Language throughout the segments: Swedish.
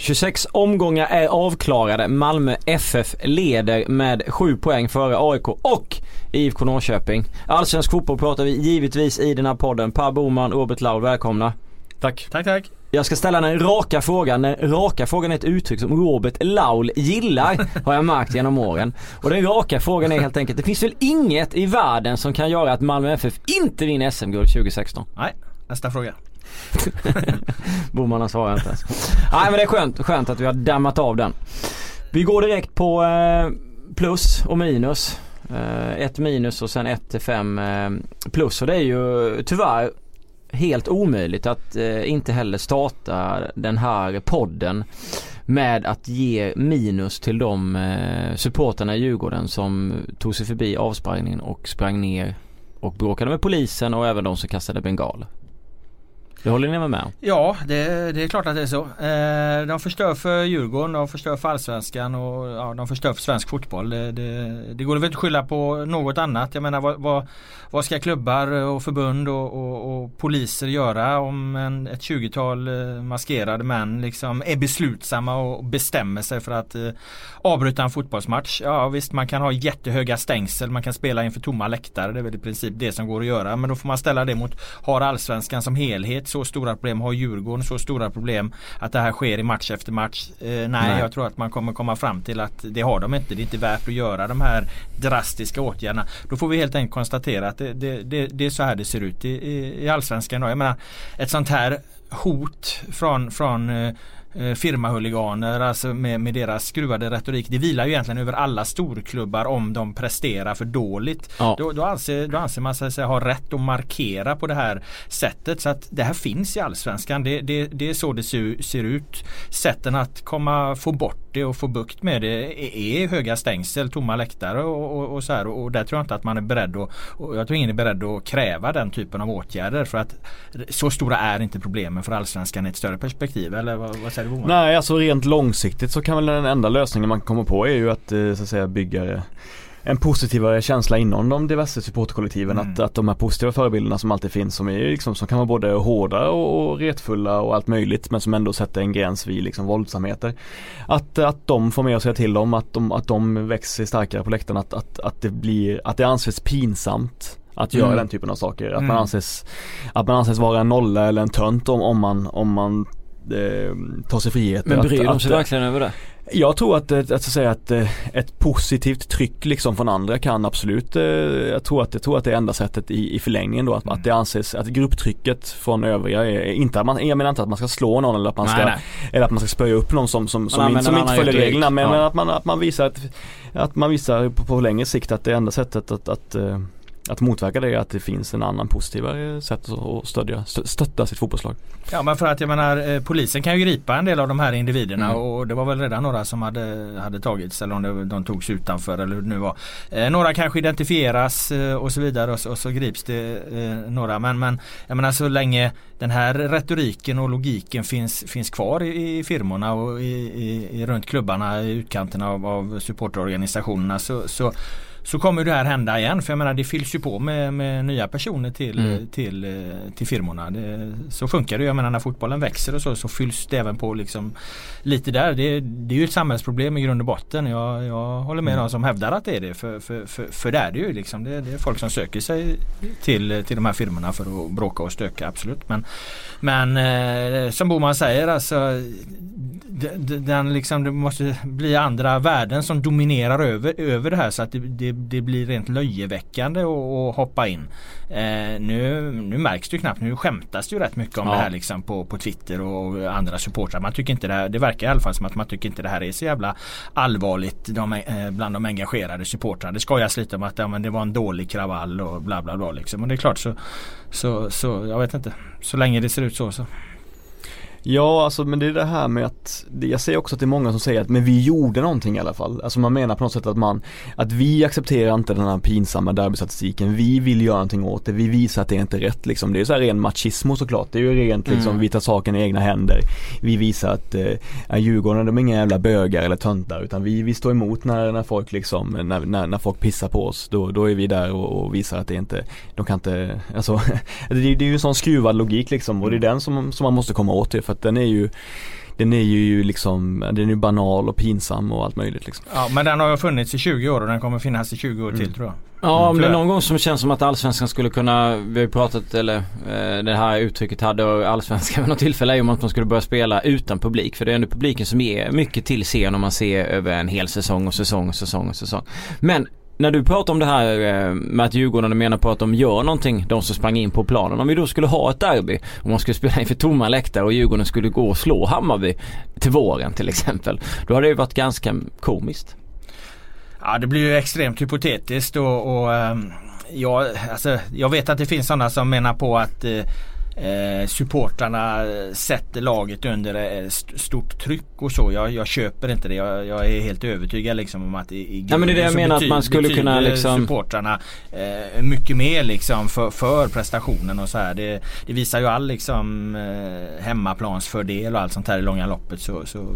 26 omgångar är avklarade. Malmö FF leder med 7 poäng före AIK och IFK Norrköping. Allsvensk fotboll pratar vi givetvis i den här podden. Per Boman, Robert Laul, välkomna. Tack. Tack tack. Jag ska ställa den raka frågan. Den raka frågan är ett uttryck som Robert Laul gillar har jag märkt genom åren. Och den raka frågan är helt enkelt, det finns väl inget i världen som kan göra att Malmö FF inte vinner SM-guld 2016? Nej, nästa fråga. Bommarna svarar inte ens. Nej men det är skönt, skönt att vi har dammat av den. Vi går direkt på eh, plus och minus. Eh, ett minus och sen ett till fem eh, plus och det är ju tyvärr helt omöjligt att inte heller starta den här podden med att ge minus till de eh, supporterna i Djurgården som tog sig förbi avspärrningen och sprang ner och bråkade med polisen och även de som kastade bengaler. Det håller ni med om? Ja, det, det, är klart att det är så. Eh, de förstör för Djurgården, de förstör för Allsvenskan och ja, de förstör för svensk fotboll. Det, det, det går väl inte att skylla på något annat. Jag menar vad, vad, vad ska klubbar och förbund och, och, och poliser göra om en, ett 20-tal eh, maskerade män liksom är beslutsamma och bestämmer sig för att eh, avbryta en fotbollsmatch. Ja visst man kan ha jättehöga stängsel, man kan spela inför tomma läktare. Det är väl i princip det som går att göra. Men då får man ställa det mot, har Allsvenskan som helhet så stora problem? Har Djurgården så stora problem att det här sker i match efter match? Eh, nej, nej, jag tror att man kommer komma fram till att det har de inte. Det är inte värt att göra de här drastiska åtgärderna. Då får vi helt enkelt konstatera att det, det, det, det är så här det ser ut i, i, i Allsvenskan. Jag menar, ett sånt här hot från, från eh, firmahuliganer, alltså med, med deras skruvade retorik. Det vilar ju egentligen över alla storklubbar om de presterar för dåligt. Ja. Då, då, anser, då anser man sig ha rätt att markera på det här sättet. Så att det här finns i Allsvenskan. Det, det, det är så det ser, ser ut. Sätten att komma, få bort det och få bukt med det är höga stängsel, tomma läktare och, och, och så här. Och där tror jag inte att man är beredd att, jag tror ingen är beredd att kräva den typen av åtgärder. För att så stora är inte problemen för Allsvenskan i ett större perspektiv. Eller vad, vad Boman? Nej, alltså rent långsiktigt så kan väl den enda lösningen man kommer på är ju att eh, så att säga bygga en positivare känsla inom de diverse supporterkollektiven mm. att, att de här positiva förebilderna som alltid finns som är liksom, som kan vara både hårda och, och retfulla och allt möjligt men som ändå sätter en gräns vid liksom våldsamheter. Att, att de får mer att säga till om, att de, att de växer starkare på läktaren, att, att, att det blir, att det anses pinsamt att göra mm. den typen av saker. Att, mm. man anses, att man anses vara en nolla eller en tönt om, om man, om man eh, tar sig friheter. Men bryr de sig verkligen över det? Jag tror att, att, att, säga att eh, ett positivt tryck liksom från andra kan absolut, eh, jag tror att, jag tror att det är enda sättet i, i förlängningen då att, mm. att det anses, att grupptrycket från övriga är inte att man, jag menar inte att man ska slå någon eller att man ska, nej, nej. eller att man ska spöja upp någon som, som, som, in, som inte följer reglerna men, ja. men, att man, att man visar att, att man visar på, på längre sikt att det är enda sättet att, att, att eh, att motverka det är att det finns en annan positivare sätt att stödja, stötta sitt fotbollslag. Ja men för att jag menar eh, polisen kan ju gripa en del av de här individerna mm. och det var väl redan några som hade, hade tagits eller om det, de togs utanför eller hur det nu var. Eh, några kanske identifieras eh, och så vidare och så, och så grips det eh, några men, men jag menar så länge den här retoriken och logiken finns, finns kvar i, i firmorna och i, i, i, runt klubbarna i utkanterna av, av supporterorganisationerna så, så så kommer det här hända igen. För jag menar det fylls ju på med, med nya personer till, mm. till, eh, till firmorna. Det, så funkar det. Jag menar när fotbollen växer och så, så fylls det även på liksom lite där. Det, det är ju ett samhällsproblem i grund och botten. Jag, jag håller med mm. de som hävdar att det är det. För, för, för, för det är det ju. Liksom. Det, det, är folk som söker sig till, till de här firmorna för att bråka och stöka. Absolut. Men, men eh, som Boman säger alltså den liksom, det måste bli andra värden som dominerar över, över det här så att det, det, det blir rent löjeväckande att hoppa in. Eh, nu, nu märks det ju knappt, nu skämtas det ju rätt mycket om ja. det här liksom på, på Twitter och andra supportrar. Man tycker inte det här, det verkar i alla fall som att man tycker inte det här är så jävla allvarligt de, eh, bland de engagerade supportrarna. Det skojas lite om att ja, men det var en dålig kravall och bla bla bla liksom. Och det är klart så, så, så jag vet inte. Så länge det ser ut så så. Ja, alltså men det är det här med att, jag ser också att det är många som säger att men vi gjorde någonting i alla fall. Alltså man menar på något sätt att man, att vi accepterar inte den här pinsamma derbystatistiken, vi vill göra någonting åt det, vi visar att det är inte rätt liksom. Det är så här ren machismo såklart, det är ju rent liksom, mm. vi tar saken i egna händer. Vi visar att eh, Djurgården, de är inga jävla bögar eller töntar utan vi, vi står emot när, när folk liksom, när, när, när folk pissar på oss, då, då är vi där och, och visar att det inte, de kan inte, alltså det, det är ju en sån skruvad logik liksom och det är den som, som man måste komma åt till för att den är ju den är ju liksom, den är ju banal och pinsam och allt möjligt liksom. Ja men den har ju funnits i 20 år och den kommer finnas i 20 år till Mm. tror jag. Ja om det är någon gång som känns som att allsvenskan skulle kunna, vi har ju pratat eller eh, det här uttrycket hade allsvenskan vid något tillfälle är ju om att man skulle börja spela utan publik. För det är ändå publiken som ger mycket till serien om man ser över en hel säsong och säsong och säsong och säsong. Men när du pratar om det här eh, med att Djurgården menar på att de gör någonting, de som sprang in på planen. Om vi då skulle ha ett derby, och man skulle spela inför tomma läktare och Djurgården skulle gå och slå Hammarby till våren till exempel. Då hade det ju varit ganska komiskt. Ja det blir ju extremt hypotetiskt och, och ehm, jag, alltså, jag vet att det finns sådana som menar på att eh, eh, supportrarna sätter laget under eh, st- stort tryck och så. Jag, jag köper inte det. Jag, jag är helt övertygad liksom om att i, i Ja, men det är det jag menar, att man skulle kunna liksom- supportrarna eh, mycket mer liksom för, för prestationen och så här. Det, det visar ju all liksom eh, hemmaplansfördel och allt sånt här i långa loppet så, så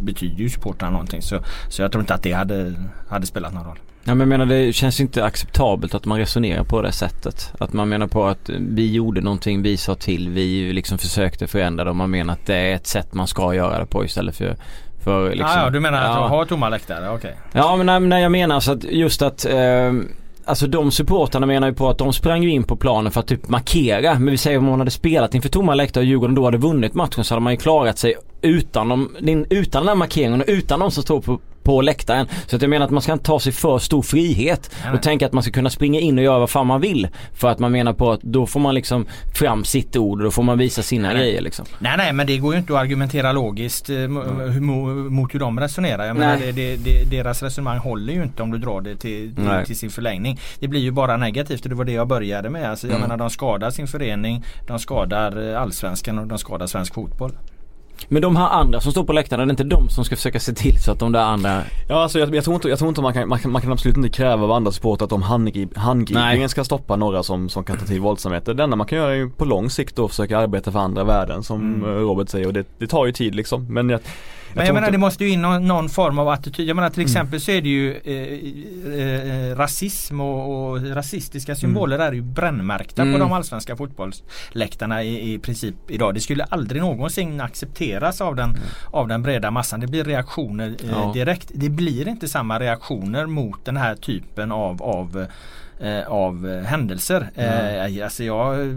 betyder ju supportrarna någonting. Så, så jag tror inte att det hade, hade spelat någon roll. Ja men jag menar det känns inte acceptabelt att man resonerar på det sättet. Att man menar på att vi gjorde någonting, vi sa till, vi liksom försökte förändra det och man menar att det är ett sätt man ska göra det på istället för för liksom, ah, ja, du menar att ja. ha tomma läktare? Okej. Ja men nej, nej jag menar så att just att eh, Alltså de supportarna menar ju på att de sprang ju in på planen för att typ markera. Men vi säger om man hade spelat inför tomma läktare och Djurgården då hade vunnit matchen så hade man ju klarat sig utan, de, utan den här markeringen och utan de som står på, på läktaren. Så att jag menar att man ska inte ta sig för stor frihet och nej. tänka att man ska kunna springa in och göra vad fan man vill. För att man menar på att då får man liksom fram sitt ord och då får man visa sina Nej, grejer liksom. Nej nej men det går ju inte att argumentera logiskt eh, mo- mo- mot hur de resonerar. Jag menar, det, det, det, deras resonemang håller ju inte om du drar det till, till, till sin förlängning. Det blir ju bara negativt och det var det jag började med. Alltså, jag Mm. menar de skadar sin förening, de skadar eh, allsvenskan och de skadar svensk fotboll. Men de här andra som står på läktaren, det är inte de som ska försöka se till så att de där andra Ja alltså jag, jag tror inte, jag tror inte man, kan, man, kan, man kan absolut inte kräva av andra supportrar att de handgrip, handgripligen ska stoppa några som, som kan ta till våldsamheter. Det enda man kan göra är ju på lång sikt då försöka arbeta för andra värden som Mm. eh, Robert säger och det, det tar ju tid liksom. Men jag, Men jag menar inte- det måste ju in någon, någon form av attityd. Jag menar till Mm. exempel så är det ju eh, eh, rasism och, och rasistiska symboler är ju brännmärkta Mm. på de allsvenska fotbollsläktarna i, i princip idag. Det skulle aldrig någonsin accepteras av den, av den breda massan. Det blir reaktioner eh, Ja. direkt. Det blir inte samma reaktioner mot den här typen av, av eh, av eh, händelser. Eh, alltså jag eh,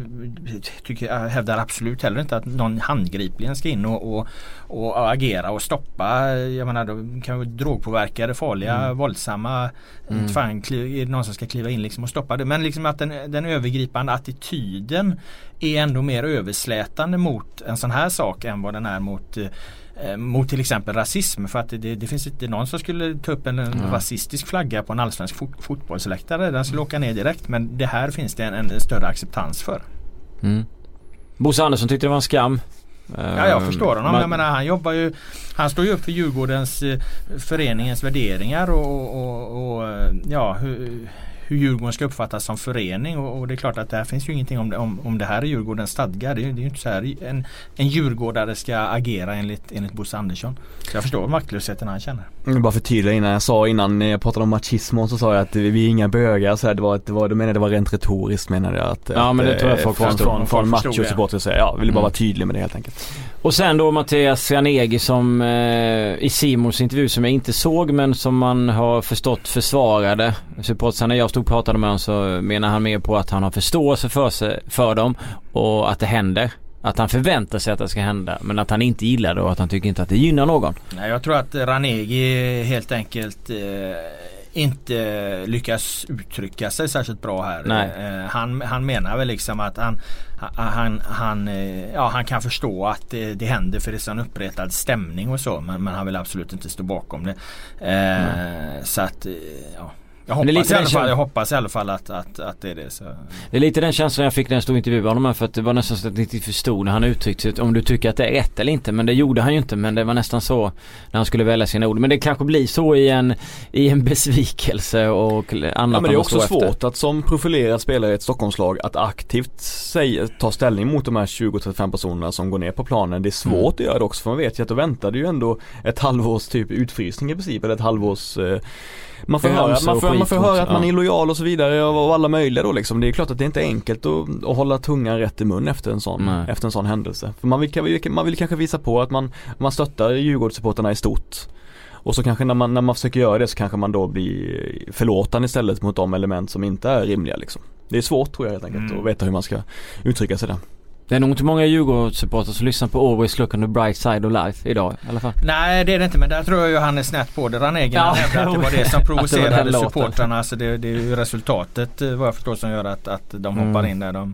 tycker, jag hävdar absolut heller inte att någon handgripligen ska in och, och, och agera och stoppa. Jag menar då kan ju drogpåverkade, farliga, våldsamma. Mm. Fan är det någon som ska kliva in liksom och stoppa det. Men liksom att den, den övergripande attityden är ändå mer överslätande mot en sån här sak än vad den är mot eh, eh, mot till exempel rasism för att det, det finns inte någon som skulle ta upp en, en Ja. rasistisk flagga på en allsvensk fot, fotbollsläktare. Den skulle åka ner direkt men det här finns det en, en större acceptans för. Mm. Bosse Andersson tyckte det var en skam. Ja jag förstår honom. Man- Jag menar, han jobbar ju Han står ju upp för Djurgårdens eh, föreningens värderingar och, och, och eh, ja hur, hur Djurgården ska uppfattas som förening och, och det är klart att där finns ju ingenting om det, om, om det här är Djurgårdens stadgar. Det är ju det är ju inte så här en, en djurgårdare ska agera enligt, enligt Bosse Andersson. Så jag förstår maktlösheten han känner. Jag vill bara förtydliga innan jag sa innan när jag pratade om machismo så sa jag att vi är inga bögar så här, det var, det var, du menade det var rent retoriskt menade jag att Ja, att, men det tror jag eh, folk från, förstår. från, från det. machosupportrar säga ja, ville bara Mm. vara tydlig med det helt enkelt. Och sen då Mattias Ranegi som eh, i Simons intervju som jag inte såg men som man har förstått försvarade supportrarna. När jag stod och pratade med honom så menar han mer på att han har förståelse för, sig, för dem och att det händer. Att han förväntar sig att det ska hända men att han inte gillar det och att han tycker inte att det gynnar någon. Nej, jag tror att Ranegi helt enkelt eh, inte lyckas uttrycka sig särskilt bra här. Eh, han, han menar väl liksom att han, han, han, eh, ja, han kan förstå att det, det händer för det är sån uppretad stämning och så men, men han vill absolut inte stå bakom det. Eh, Så att eh, ja. Jag Men det är hoppas, lite i alla den fall, känslan- jag hoppas i alla fall att, att, att det är det. Så. Det är lite den känslan jag fick när jag stod och intervjuade honom här, för att det var nästan så att jag inte förstod när han uttryckte om du tycker att det är rätt eller inte. Men det gjorde han ju inte men det var nästan så när han skulle välja sina ord. Men det kanske blir så i en, i en besvikelse och annat Ja men det är också står efter. svårt att som profilerad spelare i ett Stockholmslag att aktivt säga, ta ställning mot de här 20-35 personerna som går ner på planen. Det är svårt att göra det också för man vet ju att då väntar det ju ändå ett halvårs typ utfrysning i princip eller ett halvårs eh, man får höra, man får, man får höra att man är ja. lojal och så vidare och, och alla möjliga då liksom. Det är klart att det inte är enkelt att, att hålla tungan rätt i mun efter en sån, Nej. efter en sån händelse. För man vill, man vill kanske visa på att man, man stöttar Djurgårdssupportrarna i stort. Och så kanske när man, när man försöker göra det så kanske man då blir förlåtande istället mot de element som inte är rimliga liksom. Det är svårt tror jag helt enkelt Mm. att veta hur man ska uttrycka sig där. Det är nog inte många Djurgårdssupportrar som lyssnar på Always Look on the Bright Side of Life idag i alla fall. Nej det är det inte men där tror jag ju han är snett på det. Ranegen Ja, hävdar att det var det som provocerade supportrarna. Så det, det är ju resultatet eh, vad jag förstår som gör att, att de Mm. hoppar in där. De,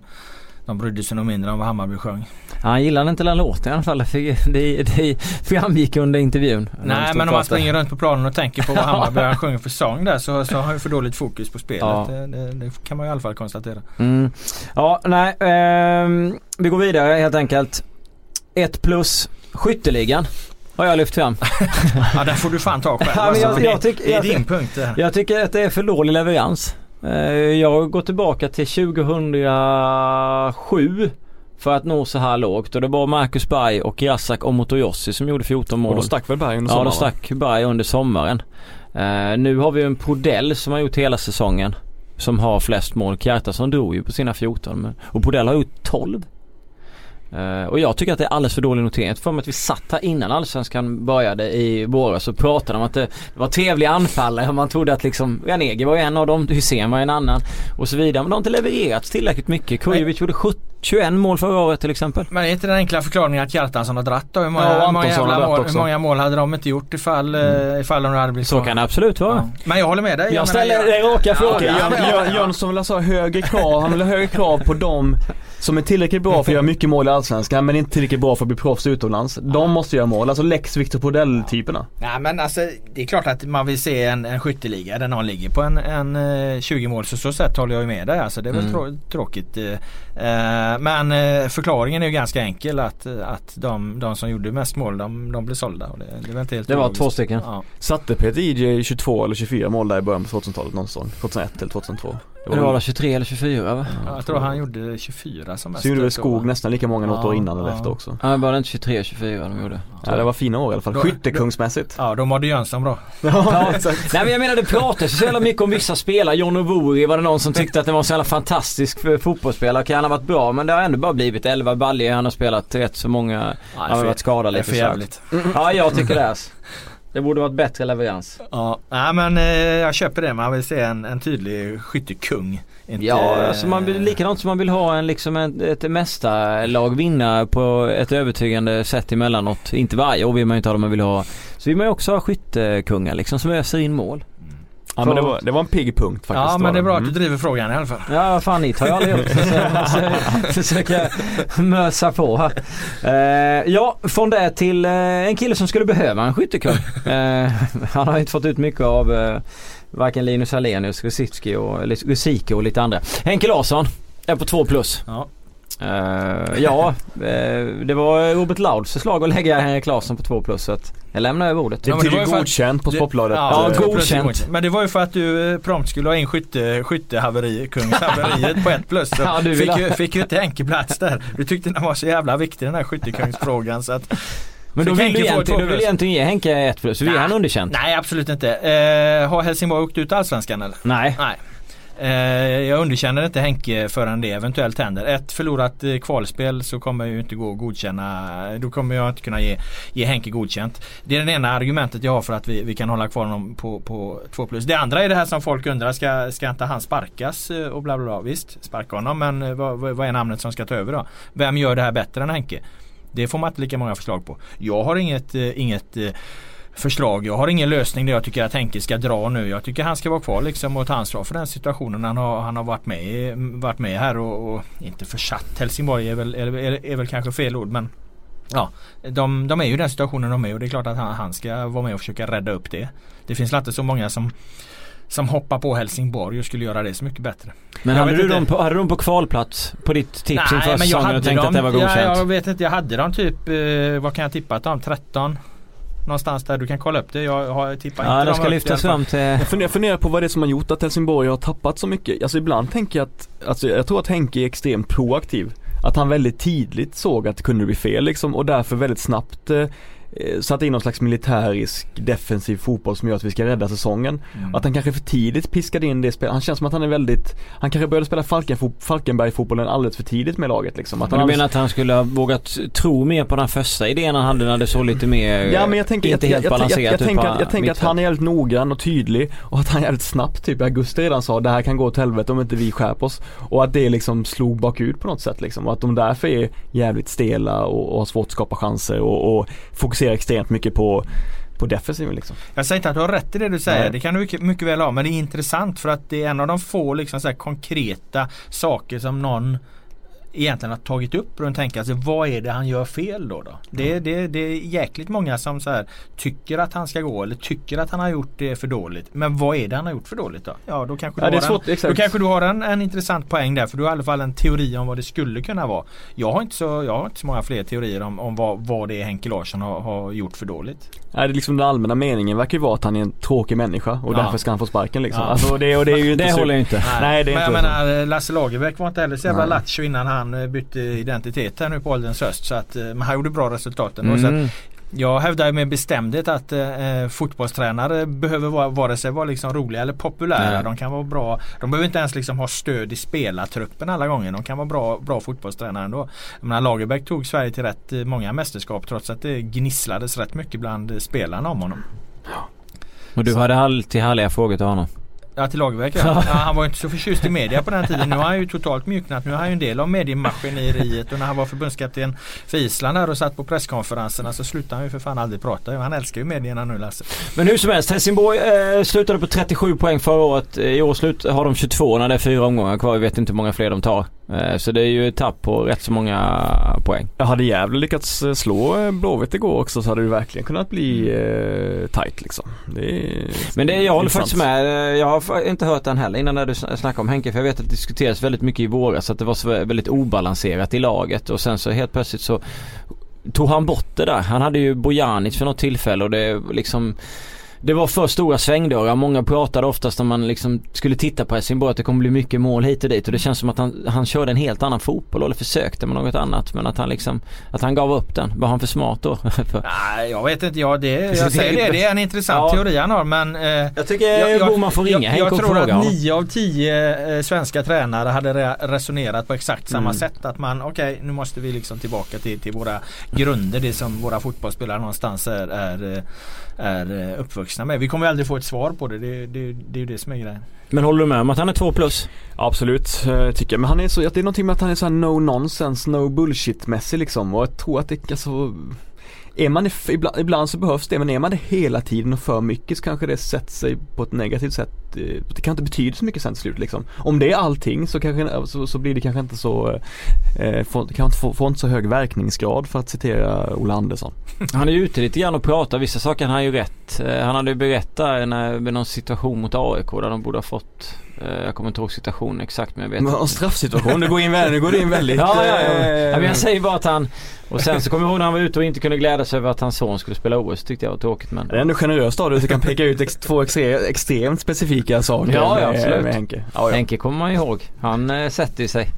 de brydde sig nog mindre om vad Hammarby sjöng. Han gillade inte den låten i alla fall. Fick- det, det framgick under intervjun. Nej men om man springer runt på planen och tänker på vad Hammarby han sjunger för sång där så, så har han för dåligt fokus på spelet. Ja. Det, det, det kan man i alla fall konstatera. Mm. Ja, nej. ehm, vi går vidare helt enkelt. Ett plus skytteligan har jag lyft fram. Ja där får du fan ta själv. Ja, men jag- alltså, jag det, är jag- din punkt det här. Jag tycker att det är för dålig leverans. Eh, Jag går tillbaka till 2007 för att nå så här lågt och det var Marcus Berg och Razak Omotoyossi som gjorde 14 mål. Och då stack väl Berg under Ja, sommaren? då va? stack Berg under sommaren. Eh, nu har vi en Podell som har gjort hela säsongen. Som har flest mål. Kjartansson drog ju på sina 14 men, och Podell har gjort 12. Eh, och jag tycker att det är alldeles för dålig notering. För mig att vi satt här innan Allsvenskan började i våras och pratade om att det, var trevliga anfallare och man trodde att liksom Ranegi var en av dem, Hysén var en annan och så vidare. Men de har inte levererat tillräckligt mycket. Kujovic gjorde 70, 21 mål förra året till exempel. Men är inte den enkla förklaringen att Kjartansson har dratt då? Hur många, Ja, många, jävla dratt mål, också. hur många mål hade de inte gjort ifall, mm. ifall de hade blivit Så kan det absolut vara. Ja. Men jag håller med dig. Jag menar, ställer jag- raka Ja, Jön- Jönsson vill alltså ha högre krav, han vill ha högre krav på dem som är tillräckligt bra för att göra mycket mål i Allsvenskan men inte tillräckligt bra för att bli proffs utomlands. De måste göra mål, alltså Lex Victor Podell-typerna. Nej men alltså det är klart att man vill se en, en skytteliga där någon ligger på en, en eh, 20 mål. Så så sätt håller jag ju med dig. Alltså det är väl Mm. trå- tråkigt. eh, eh, Men eh, förklaringen är ju ganska enkel att, att de, de som gjorde mest mål de, de blev sålda. Och det, det väl inte helt Det var två stycken. Ja. Satte Peter Ije 22 eller 24 mål där i början på 2000-talet någon säsong? 2001 eller 2002? Det var väl 23 eller 24 va? Ja, jag tror han gjorde 24 som mest. Så gjorde väl. Skog nästan lika många något Ja, år innan eller ja. efter också. Ja, var det inte 23 24 de gjorde? Ja det var fina år i alla fall, Då- skyttekungsmässigt. Ja, då mådde Jönsson bra. Ja, Nej men jag menar det pratas så jävla mycket om vissa spelare. John Owouri var det någon som tyckte att det var en så jävla fantastisk f- fotbollsspelare. Kan han ha varit bra men det har ändå bara blivit 11 baljor. Han har spelat rätt så många. Han har varit skadad Det är lite för jävligt. Ja jag tycker det. Alltså. Det borde varit bättre leverans. Ja, nej men eh, jag köper det. Man vill se en, en tydlig skyttekung. Inte, Ja, alltså man vill, likadant som man vill ha en liksom en, ett mästarlag vinna på ett övertygande sätt emellanåt. Inte varje år vill man ju inte ha det, man vill ha så vill man ju också ha skyttekungar liksom som öser in mål. Ja men det var, det var en pigg punkt faktiskt. Ja men det är bra att Mm. du driver frågan i alla fall. Ja fan ni tar ju aldrig upp jag mösa på här. Eh, ja, från det till eh, en kille som skulle behöva en skyttekung. Eh, han har inte fått ut mycket av eh, varken Linus Hallenius, Rosicki och, Rosicki och lite andra. Henke Larsson är på 2 plus. Ja. Eh, ja, eh, det var Robert Lauds förslag att lägga Henrik Larsson på 2 plus jag lämnar över ordet. Ja, men det var ju för att- godkänt på Det- Sportbladet. Ja, två godkänt. Men det var ju för att du eh, prompt skulle ha in skytte, skyttehaveri, kungshaveriet på ett plus. Så Ja, du fick, ju, fick ju inte Henke plats där. Du tyckte den var så jävla viktig den här skyttekungsfrågan så att Men då vill du egentligen, vill egentligen ge Henke 1 plus, så vill han underkänt? Nej absolut inte. Eh, har Helsingborg åkt ut Allsvenskan eller? Nej. Nej. Eh, jag underkänner inte Henke förrän det eventuellt händer. Ett förlorat eh, kvalspel så kommer jag ju inte gå att godkänna. Då kommer jag inte kunna ge, ge Henke godkänt. Det är det ena argumentet jag har för att vi, vi kan hålla kvar honom på, på 2 plus. Det andra är det här som folk undrar. Ska, ska inte han sparkas eh, och bla bla bla. Visst, sparka honom. Men eh, vad, vad vad är namnet som ska ta över då? Vem gör det här bättre än Henke? Det får man inte lika många förslag på. Jag har inget, eh, inget eh, förslag. Jag har ingen lösning där jag tycker att Henke ska dra nu. Jag tycker han ska vara kvar liksom och ta ansvar för den situationen han har, han har varit, med, varit med här och, och inte försatt Helsingborg är väl, är, är, är väl kanske fel ord men Ja, de, de är ju i den situationen de är och det är klart att han, han ska vara med och försöka rädda upp det. Det finns inte så många som som hoppar på Helsingborg och skulle göra det så mycket bättre. Men hade du, dem på, hade du dem på kvalplats på ditt tips inför säsongen och tänkte dem, att det var godkänt? Ja, jag vet inte, jag hade dem typ, eh, vad kan jag tippa att de 13? Någonstans där, du kan kolla upp det. Jag har tippat Ja, inte de dem ska lyftas fram till... Jag funderar, funderar på vad det är som har gjort att Helsingborg har tappat så mycket. Alltså ibland tänker jag att, alltså jag tror att Henke är extremt proaktiv. Att han väldigt tidigt såg att det kunde bli fel liksom och därför väldigt snabbt eh, satt in någon slags militärisk defensiv fotboll som gör att vi ska rädda säsongen. Mm. Att han kanske för tidigt piskade in det spelet. Han känns som att han är väldigt, han kanske började spela Falken, Falkenberg-fotbollen alldeles för tidigt med laget liksom. Att Men du menar att han skulle ha vågat tro mer på den första idén han hade när det såg lite mer, Ja men jag tänker, inte jag, helt jag, jag, balanserat jag, jag, ut tänker, att, jag tänker att han är jävligt noggrann och tydlig och att han är jävligt snabbt typ. Augusti redan sa det här kan gå åt helvete om inte vi skärper oss. Och att det liksom slog bakut på något sätt liksom. Och att de därför är jävligt stela och, och har svårt att skapa chanser och, och fokuserar extremt mycket på på defensiven liksom. Jag säger inte att du har rätt i det du säger. Nej. Det kan du mycket, mycket väl ha. Men det är intressant för att det är en av de få liksom så konkreta saker som någon egentligen har tagit upp och tänker alltså vad är det han gör fel då? då? Det, det, det är jäkligt många som så här tycker att han ska gå eller tycker att han har gjort det för dåligt. Men vad är det han har gjort för dåligt då? Ja då kanske du, Ja, är har, svårt, en, exakt. då kanske du har en, en intressant poäng där för du har i alla fall en teori om vad det skulle kunna vara. Jag har inte så, jag har inte så många fler teorier om, om vad, vad det är Henke Larsson har, har gjort för dåligt. Nej, det är liksom den allmänna meningen verkar ju vara att han är en tråkig människa och Ja. därför ska han få sparken liksom. Ja. Alltså det, och det är ju inte Det håller jag inte. Nej, det är men jag inte så. menar Lasse Lagerbäck var inte heller så jävla Nej. lattjo innan han eh, bytte identitet här nu på ålderns höst. Så att, eh, men han gjorde bra resultat ändå. Så Mm. jag hävdar med bestämdhet att eh, fotbollstränare behöver vara, vare sig vara liksom roliga eller populära. Nej. De kan vara bra. De behöver inte ens liksom ha stöd i spelartruppen alla gånger. De kan vara bra, bra fotbollstränare ändå. Menar, Lagerbäck tog Sverige till rätt eh, många mästerskap trots att det gnisslades rätt mycket bland eh, spelarna om honom. Och du hade alltid härliga frågor till honom. Ja till Lagerbäck ja. ja. Han var inte så förtjust i media på den tiden. Nu har han ju totalt mjuknat. Nu är han ju en del av mediemaskineriet och när han var förbundskapten för Island här och satt på presskonferenserna så slutade han ju för fan aldrig prata. Han älskar ju medierna nu Lasse. Men hur som helst, Helsingborg eh, slutade på 37 poäng förra året. I år slut har de 22 när det är fyra omgångar kvar. Vi vet inte hur många fler de tar. Eh, så det är ju ett tapp på rätt så många poäng. Jag hade Gävle lyckats eh, slå eh, Blåvitt igår också så hade det verkligen kunnat bli eh, tight liksom. Det Men det, jag håller intressant. faktiskt med. Jag har inte hört den heller innan när du sn- snackade om Henke. För jag vet att det diskuterades väldigt mycket i våras. Att det var så väldigt obalanserat i laget. Och sen så helt plötsligt så tog han bort det där. Han hade ju Bojanic för något tillfälle och det liksom det var för stora svängdörrar. Många pratade oftast när man liksom skulle titta på Helsingborg att det kommer bli mycket mål hit och dit. Och det känns som att han, han körde en helt annan fotboll eller försökte med något annat. Men att han liksom, att han gav upp den. Var han för smart då? Nej jag vet inte. Ja, det, det jag säger det. Det är en intressant Ja. teori han har men eh, jag tycker Boman får ringa jag, jag tror fråga att nio av tio eh, svenska tränare hade re- resonerat på exakt samma Mm. sätt. Att man, okej nu måste vi liksom tillbaka till, till våra grunder. Det som våra fotbollsspelare någonstans är, är, eh, är eh, uppvuxna med. Vi kommer ju aldrig få ett svar på det. Det, det, det är ju det som är grejen. Men håller du med om att han är två plus? Absolut, eh, tycker jag. Men han är så, det är någonting med att han är så här no nonsense, no bullshit mässig liksom. Och jag tror att det, alltså är man ibland, ibland så behövs det men är man det hela tiden och för mycket så kanske det sätter sig på ett negativt sätt. Eh, Det kan inte betyda så mycket sen till slut liksom. Om det är allting så, kanske, så, så blir det kanske inte så, eh, får, kan inte få, får inte så hög verkningsgrad för att citera Ola Andersson. Han är ju ute lite grann och pratar. Vissa saker han har ju rätt. Eh, Han hade ju berättat när, med någon situation mot AIK där de borde ha fått eh, Jag kommer inte ihåg situationen exakt men jag vet Men en straffsituation, du går in väldigt, du går in väldigt Ja, ja, ja. eh, ja men jag säger bara att han Och sen så kommer jag ihåg när han var ute och inte kunde glädja sig över att hans son skulle spela OS. Tyckte jag var tråkigt men Det är ändå generöst av dig att du kan peka ut ex- två extre- extremt specifika saker Ja, ja, med, absolut. med Henke. Ja, ja. Henke kommer man ihåg. Han eh, sätter ju sig.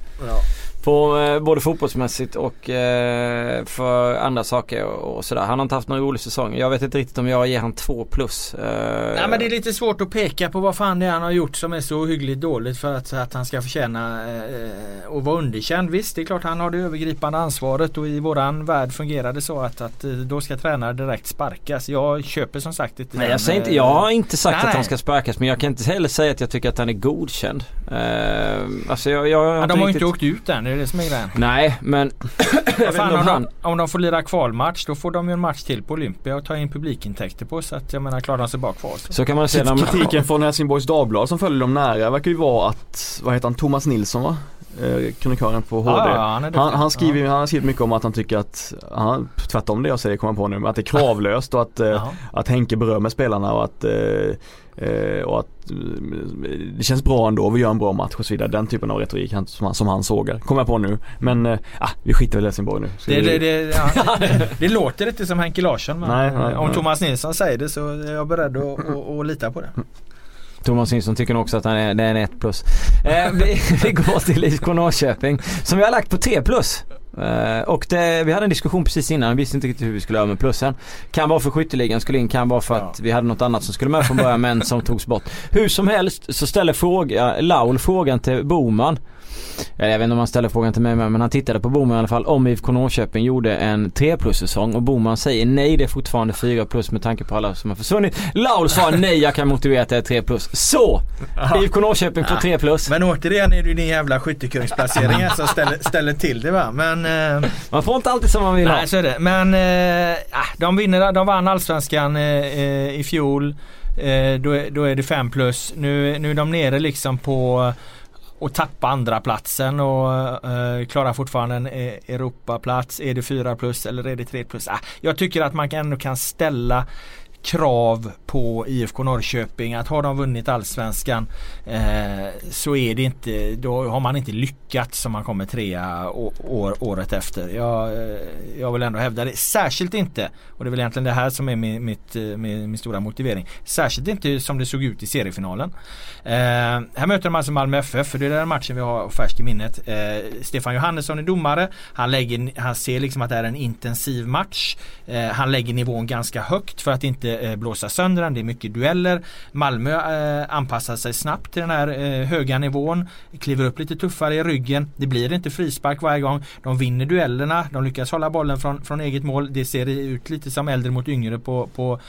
På eh, både fotbollsmässigt och eh, för andra saker och, och sådär. Han har inte haft någon rolig säsong. Jag vet inte riktigt om jag ger han två plus. Eh, Nej men det är lite svårt att peka på vad fan det är han har gjort som är så hyggligt dåligt för att, att han ska förtjäna eh, att vara underkänd. Visst det är klart han har det övergripande ansvaret och i våran värld fungerar det så att, att eh, då ska tränare direkt sparkas. Jag köper som sagt inte Nej, den, jag, säger inte, eh, jag har inte sagt nej, att han ska sparkas men jag kan inte heller säga att jag tycker att han är godkänd. Eh, alltså jag, jag har Ja, de har riktigt- inte åkt ut än, det är det som är grejen. Nej men Fan, om han... de, om de får lira kvalmatch då får de ju en match till på Olympia och ta in publikintäkter på så att jag menar klarar de sig bara kvar så. Så kan man se när man... Kritiken från Helsingborgs Dagblad som följer dem nära verkar ju vara att, vad heter han, Thomas Nilsson va? Eh, kronikören på HD. Ja, han. Han, han, skriver, Ja. han har skrivit mycket om att han tycker att, han, tvärtom det jag säger kommer på nu, att det är kravlöst och att, eh, att Henke berömmer spelarna och att, eh, eh, och att eh, det känns bra ändå, vi gör en bra match och så vidare. Den typen av retorik som, han, som han sågar, kommer jag på nu. Men, eh, ah, vi skiter väl i Helsingborg nu. Det, vi- det, det, ja, det låter inte som Henke Larsson men Nej, nej, om nej. Thomas Nilsson säger det så är jag beredd att, att, att lita på det. Thomas Nilsson tycker nog också att han är, det är en 1 plus. Eh, vi, vi går till IFK Norrköping som vi har lagt på T plus. Eh, och det, vi hade en diskussion precis innan, vi visste inte riktigt hur vi skulle göra med plussen. Kan vara för skytteligan skulle in, kan vara för att vi hade något annat som skulle med från början men som togs bort. Hur som helst så ställer fråga, Laul frågan till Boman. Jag vet inte om han ställer frågan till mig men han tittade på Boman i alla fall om IFK Norrköping gjorde en 3 plus säsong och Boman säger nej det är fortfarande 4 plus med tanke på alla som har försvunnit. Laul sa nej jag kan motivera att det är 3 plus. Så! IFK Norrköping på 3 plus. Men återigen är det ju din jävla skyttekungsplacering som ställer, ställer till det va. Men... Eh, man får inte alltid som man vill nej, ha. så är det. Men eh, ah, de, vinner, de vann allsvenskan eh, eh, i fjol. Eh, då, då är det 5 plus. Nu, nu är de nere liksom på och tappa andra platsen och eh, klara fortfarande en eh, Europaplats. Är det 4 plus eller är det 3 plus? Ah, jag tycker att man ändå kan ställa krav på IFK Norrköping att har de vunnit allsvenskan eh, så är det inte, då har man inte lyckats som man kommer trea år, året efter. Jag, eh, jag vill ändå hävda det. Särskilt inte, och det är väl egentligen det här som är min, mitt, eh, min, min stora motivering. Särskilt inte som det såg ut i seriefinalen. Eh, här möter de alltså Malmö FF, för det är den matchen vi har färskt i minnet. Eh, Stefan Johannesson är domare. Han, lägger, han ser liksom att det är en intensiv match. Eh, han lägger nivån ganska högt för att inte eh, blåsa sönder den. Det är mycket dueller. Malmö eh, anpassar sig snabbt till den här eh, höga nivån. Kliver upp lite tuffare i ryggen. Det blir inte frispark varje gång. De vinner duellerna. De lyckas hålla bollen från, från eget mål. Det ser ut lite som äldre mot yngre på, på,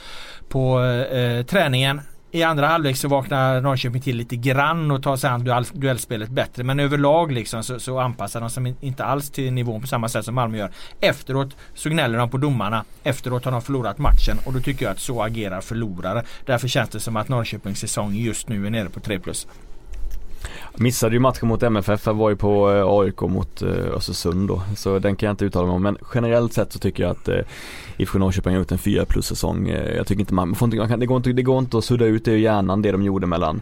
på eh, träningen. I andra halvlek så vaknar Norrköping till lite grann och tar sig an duell, duellspelet bättre. Men överlag liksom så, så anpassar de sig inte alls till nivån på samma sätt som Malmö gör. Efteråt så gnäller de på domarna. Efteråt har de förlorat matchen och då tycker jag att så agerar förlorare. Därför känns det som att Norrköpings säsong just nu är nere på 3 plus. Missade ju matchen mot MFF, jag var ju på eh, AIK mot eh, Östersund då. Så den kan jag inte uttala mig om. Men generellt sett så tycker jag att eh, IFK Norrköping har gjort en 4 plus säsong. Jag tycker inte man, man får inte, man kan, det, går inte, det går inte att sudda ut det i hjärnan det de gjorde mellan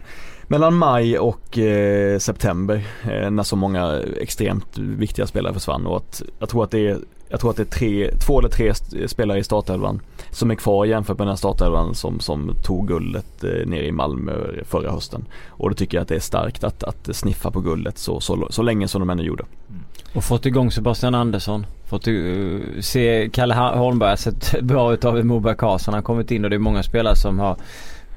mellan maj och eh, september eh, när så många extremt viktiga spelare försvann och att jag tror att det är jag tror att det är tre, två eller tre spelare i startelvan som är kvar jämfört med den startelvan som, som tog guldet eh, nere i Malmö förra hösten. Och då tycker jag att det är starkt att, att sniffa på guldet så, så, så länge som de ännu gjorde. Mm. Och fått igång Sebastian Andersson. Fått uh, se Kalle Holmberg sett bra ut av Moberg Karlsson. Han har kommit in och det är många spelare som har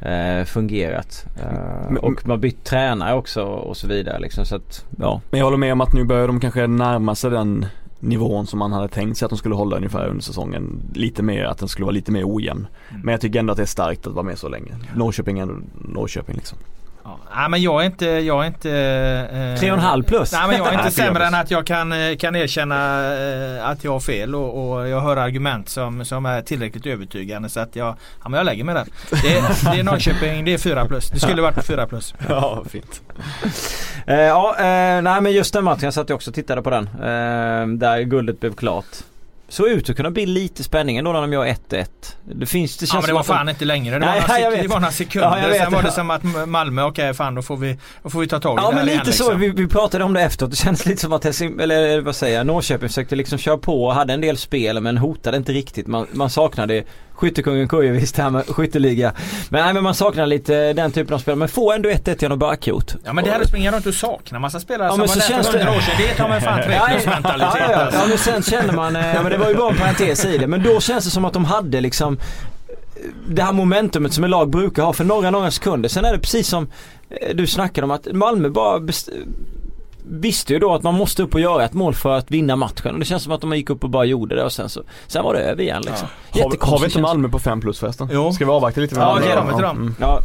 eh, fungerat. Eh, och man bytt tränare också och så vidare liksom, så att, ja. Men jag håller med om att nu börjar de kanske närma sig den nivån som man hade tänkt sig att de skulle hålla ungefär under säsongen. Lite mer, att den skulle vara lite mer ojämn. Mm. Men jag tycker ändå att det är starkt att vara med så länge. Norrköping är ändå Norrköping liksom. Ja. Nej men jag är inte, jag är inte... Eh, Tre och en halv plus? Nej men jag är inte sämre än att jag kan, eh, kan erkänna eh, att jag har fel och, och, jag hör argument som, som är tillräckligt övertygande så att jag, ja, men jag lägger mig där. Det, det är Norrköping, det är fyra plus. Det skulle varit fyra plus. Ja, fint. eh, ja, eh, nej men just den matchen, jag satt också och tittade på den. Eh, där guldet blev klart såg ut att kunna bli lite spänning ändå när de gör 1-1. Det finns, det känns ja men det var fan de... inte längre. Det var, Nej, några, det var några sekunder. Ja, Sen var det som att Malmö, okej okay, fan då får vi, då får vi ta tag i ja, det här men lite igen, så. Liksom. Vi, vi, pratade om det efteråt. Det känns lite som att Helsing, eller vad säger jag, Norrköping försökte liksom köra på och hade en del spel men hotade inte riktigt. Man, man saknade Skyttekungen Kujovic det här med skytteliga. Men nej men man saknar lite den typen av spel. Men få ändå 1-1 genom Barkot. Ja men det här att springa runt och sakna massa spelare ja, som var där för hundra år sedan. Det tar man fan 3 plus mentalitet. Ja, ja, ja. ja men sen känner man, eh, ja, men det var ju bara en parentes i det. Men då känns det som att de hade liksom det här momentumet som en lag brukar ha för några, några sekunder. Sen är det precis som eh, du snackade om att Malmö bara visste ju då att man måste upp och göra ett mål för att vinna matchen. Och det känns som att de gick upp och bara gjorde det och sen så Sen var det över igen liksom. Ja. Har, har vi inte Malmö på 5 plus förresten? Jo. Ska vi avvakta lite med ja, okej mm. ja.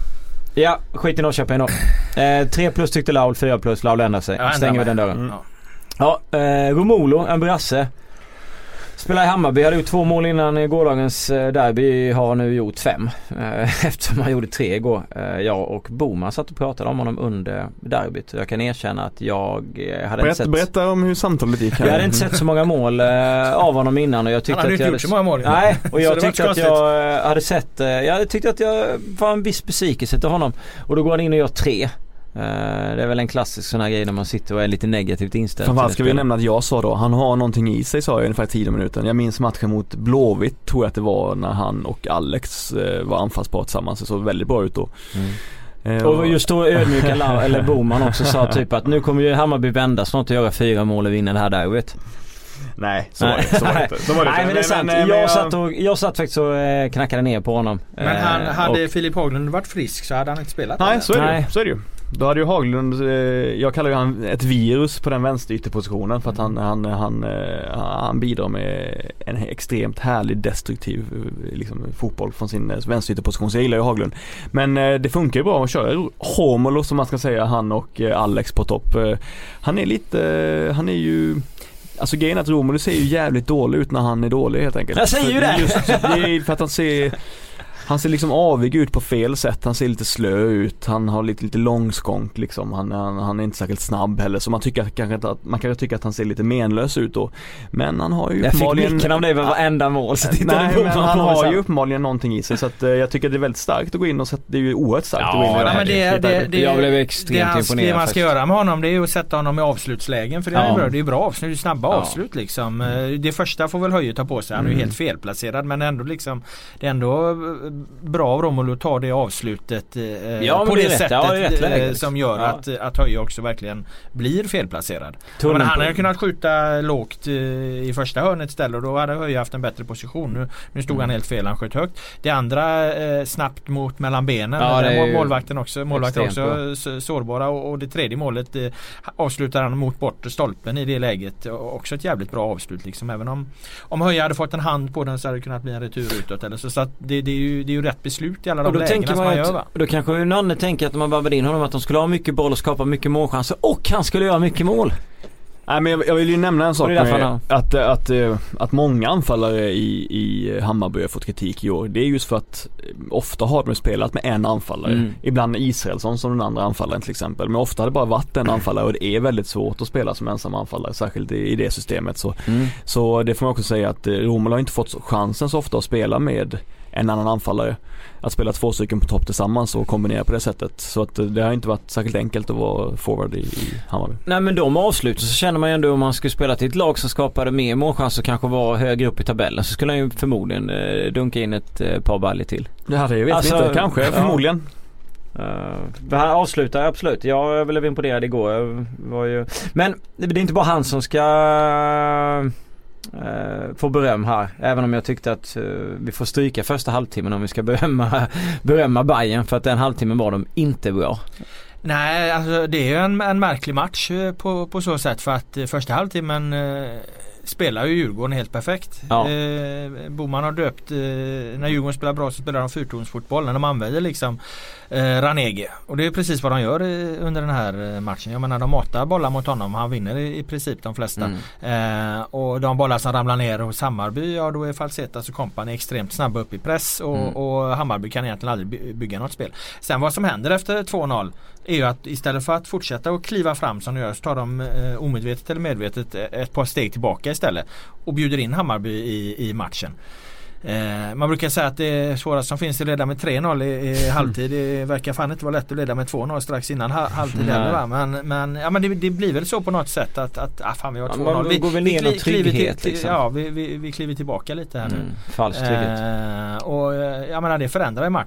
ja, skit i Norrköping då. Eh, 3 plus tyckte Laul, 4 plus. Laul ändrar sig. Ja, Stänger vi den dörren. Mm. Ja, eh, Romolo, en brasse. Spelar i Hammarby, hade gjort två mål innan gårdagens eh, derby. Har nu gjort fem. Eh, eftersom han gjorde tre igår. Eh, jag och Boman satt och pratade om honom under derbyt. Jag kan erkänna att jag hade Berätt, inte sett... Berätta om hur samtalet gick. Jag hade inte sett så många mål av honom innan och jag tyckte han hade att jag hade... gjort så många mål Nej, och jag tyckte att jag hade sett... Jag tyckte att jag var en viss besvikelse till honom. Och då går han in och gör tre. Uh, det är väl en klassisk sån här grej när man sitter och är lite negativt inställd Framförallt ska vi nämna att jag sa då, han har någonting i sig sa jag ungefär 10 minuter. Jag minns matchen mot Blåvitt tror jag att det var när han och Alex uh, var anfallspar tillsammans. Det såg väldigt bra ut då. Mm. Uh, och just då ödmjuka eller Boman också sa typ att nu kommer ju Hammarby vända snart och göra fyra mål och vinna det här derbyt. Nej, så var det, så var det inte. Så var det Nej men det är sant. men jag, satt och, jag satt faktiskt och eh, knackade ner på honom. Men han, Eh, hade och- Filip Haglund varit frisk så hade han inte spelat. Nej så är, det, Nej. ju. så är det ju. Då hade ju Haglund, eh, jag kallar ju han ett virus på den vänsterytterpositionen för att han, han, han, eh, han bidrar med en extremt härlig destruktiv eh, liksom, fotboll från sin vänsterytterposition. Så jag gillar ju Haglund. Men det funkar ju bra att köra Homolo som man ska säga, han och Alex på topp. Han är lite, han är ju Alltså grejen är att Romelu ser ju jävligt dålig ut när han är dålig helt enkelt. Jag säger ju det! Just, det är för att han ser han ser liksom avig ut på fel sätt, han ser lite slö ut, han har lite, lite långskånk liksom, han, han, han är inte särskilt snabb heller så man tycker att- kanske att, man kanske tycker att han ser lite menlös ut då. Men han har ju Jag fick uppenbarligen blicken av dig vid varenda mål så Nej men han har ju uppenbarligen någonting i sig så att eh, jag tycker det är väldigt starkt att gå in och sätta, det är ju oerhört starkt att gå in Ja, och Ja, men det, det, det, Jag blev det, extremt han, imponerad det man ska göra med honom det är att sätta honom i avslutslägen för det är Ja. bra. Det är bra avslut, det är snabba Ja. avslut liksom. Eh, Det första får väl Höje ta på sig. Han är ju Mm. helt felplacerad men ändå liksom Det är ändå eh, bra av Romelu att ta det avslutet eh, Ja, på det det, sättet Ja, det eh, liksom. som gör Ja. att, att Höje också verkligen blir felplacerad. Men han hade kunnat skjuta lågt eh, i första hörnet istället och då hade Höje haft en bättre position. Nu, nu stod Mm. han helt fel, han sköt högt. Det andra eh, snabbt mot mellan benen. Ja, Där målvakten också, målvakten också s- sårbara och, och det tredje målet eh, avslutar han mot bortre stolpen i det läget. Och Också ett jävligt bra avslut liksom. Även om, om Höje hade fått en hand på den så hade det kunnat bli en retur utåt. Eller så så att det, det, är ju, det är ju rätt beslut i alla Och de då lägena tänker som man man gör va? att, då kanske Nanne tänker att man värvade in honom att de skulle ha mycket boll och skapa mycket målchanser och han skulle göra mycket mål. Nej men jag, vill ju nämna en sak med han att, att, eh, att många anfallare i, i Hammarby har fått kritik i år. Det är just för att eh, ofta har de spelat med en anfallare. Mm. Ibland Israelsson som den andra anfallaren till exempel. Men ofta har det bara varit en anfallare och det är väldigt svårt att spela som ensam anfallare. Särskilt i, i det systemet. Så, Mm. så det får man också säga att eh, Romelu har inte fått chansen så ofta att spela med en annan anfallare. Att spela två stycken på topp tillsammans och kombinera på det sättet. Så att det har inte varit särskilt enkelt att vara forward i, i Hammarby. Nej men de avsluten så känner man ju ändå om man skulle spela till ett lag som skapade mer målchanser och kanske var högre upp i tabellen så skulle han ju förmodligen eh, dunka in ett eh, par baljor till. Ja det vet Alltså, vi inte, kanske, ja. förmodligen. Uh, han avslutar absolut. Jag blev imponerad igår. Jag var ju... Men det är inte bara han som ska eh, få beröm här. Även om jag tyckte att eh, vi får stryka första halvtimmen om vi ska berömma, berömma Bayern för att den halvtimmen var de inte bra. Nej, alltså det är ju en, en märklig match eh, på, på så sätt för att eh, första halvtimmen eh, spelar ju Djurgården helt perfekt. Ja. Eh, Boman har döpt, eh, när Djurgården spelar bra så spelar de fyrtonsfotboll när de använder liksom eh, Ranege. Och det är precis vad de gör eh, under den här eh, matchen. Jag menar de matar bollar mot honom. Han vinner i, i princip de flesta. Mm. Eh, och de bollar som ramlar ner hos Hammarby, ja då är Falsetas och kompani extremt snabba upp i press och, Mm. och Hammarby kan egentligen aldrig by- bygga något spel. Sen vad som händer efter 2-0 är ju att istället för att fortsätta att kliva fram som de gör så tar de eh, omedvetet eller medvetet eh, ett par steg tillbaka istället och bjuder in Hammarby i, i matchen. Eh, man brukar säga att det svåraste som finns är att leda med 3-0 i, i halvtid. Det verkar fan inte vara lätt att leda med 2-0 strax innan ha, halvtid Nej. heller va? Men, men, ja, men det, det blir väl så på något sätt att, att ah, fan vi har Ja, 2-0. man Vi, går väl ner kliver trygghet, till, liksom. Ja vi, vi, vi kliver tillbaka lite här nu. Mm. Falsk trygghet. Eh, och eh, jag menar det förändrar ju matchen.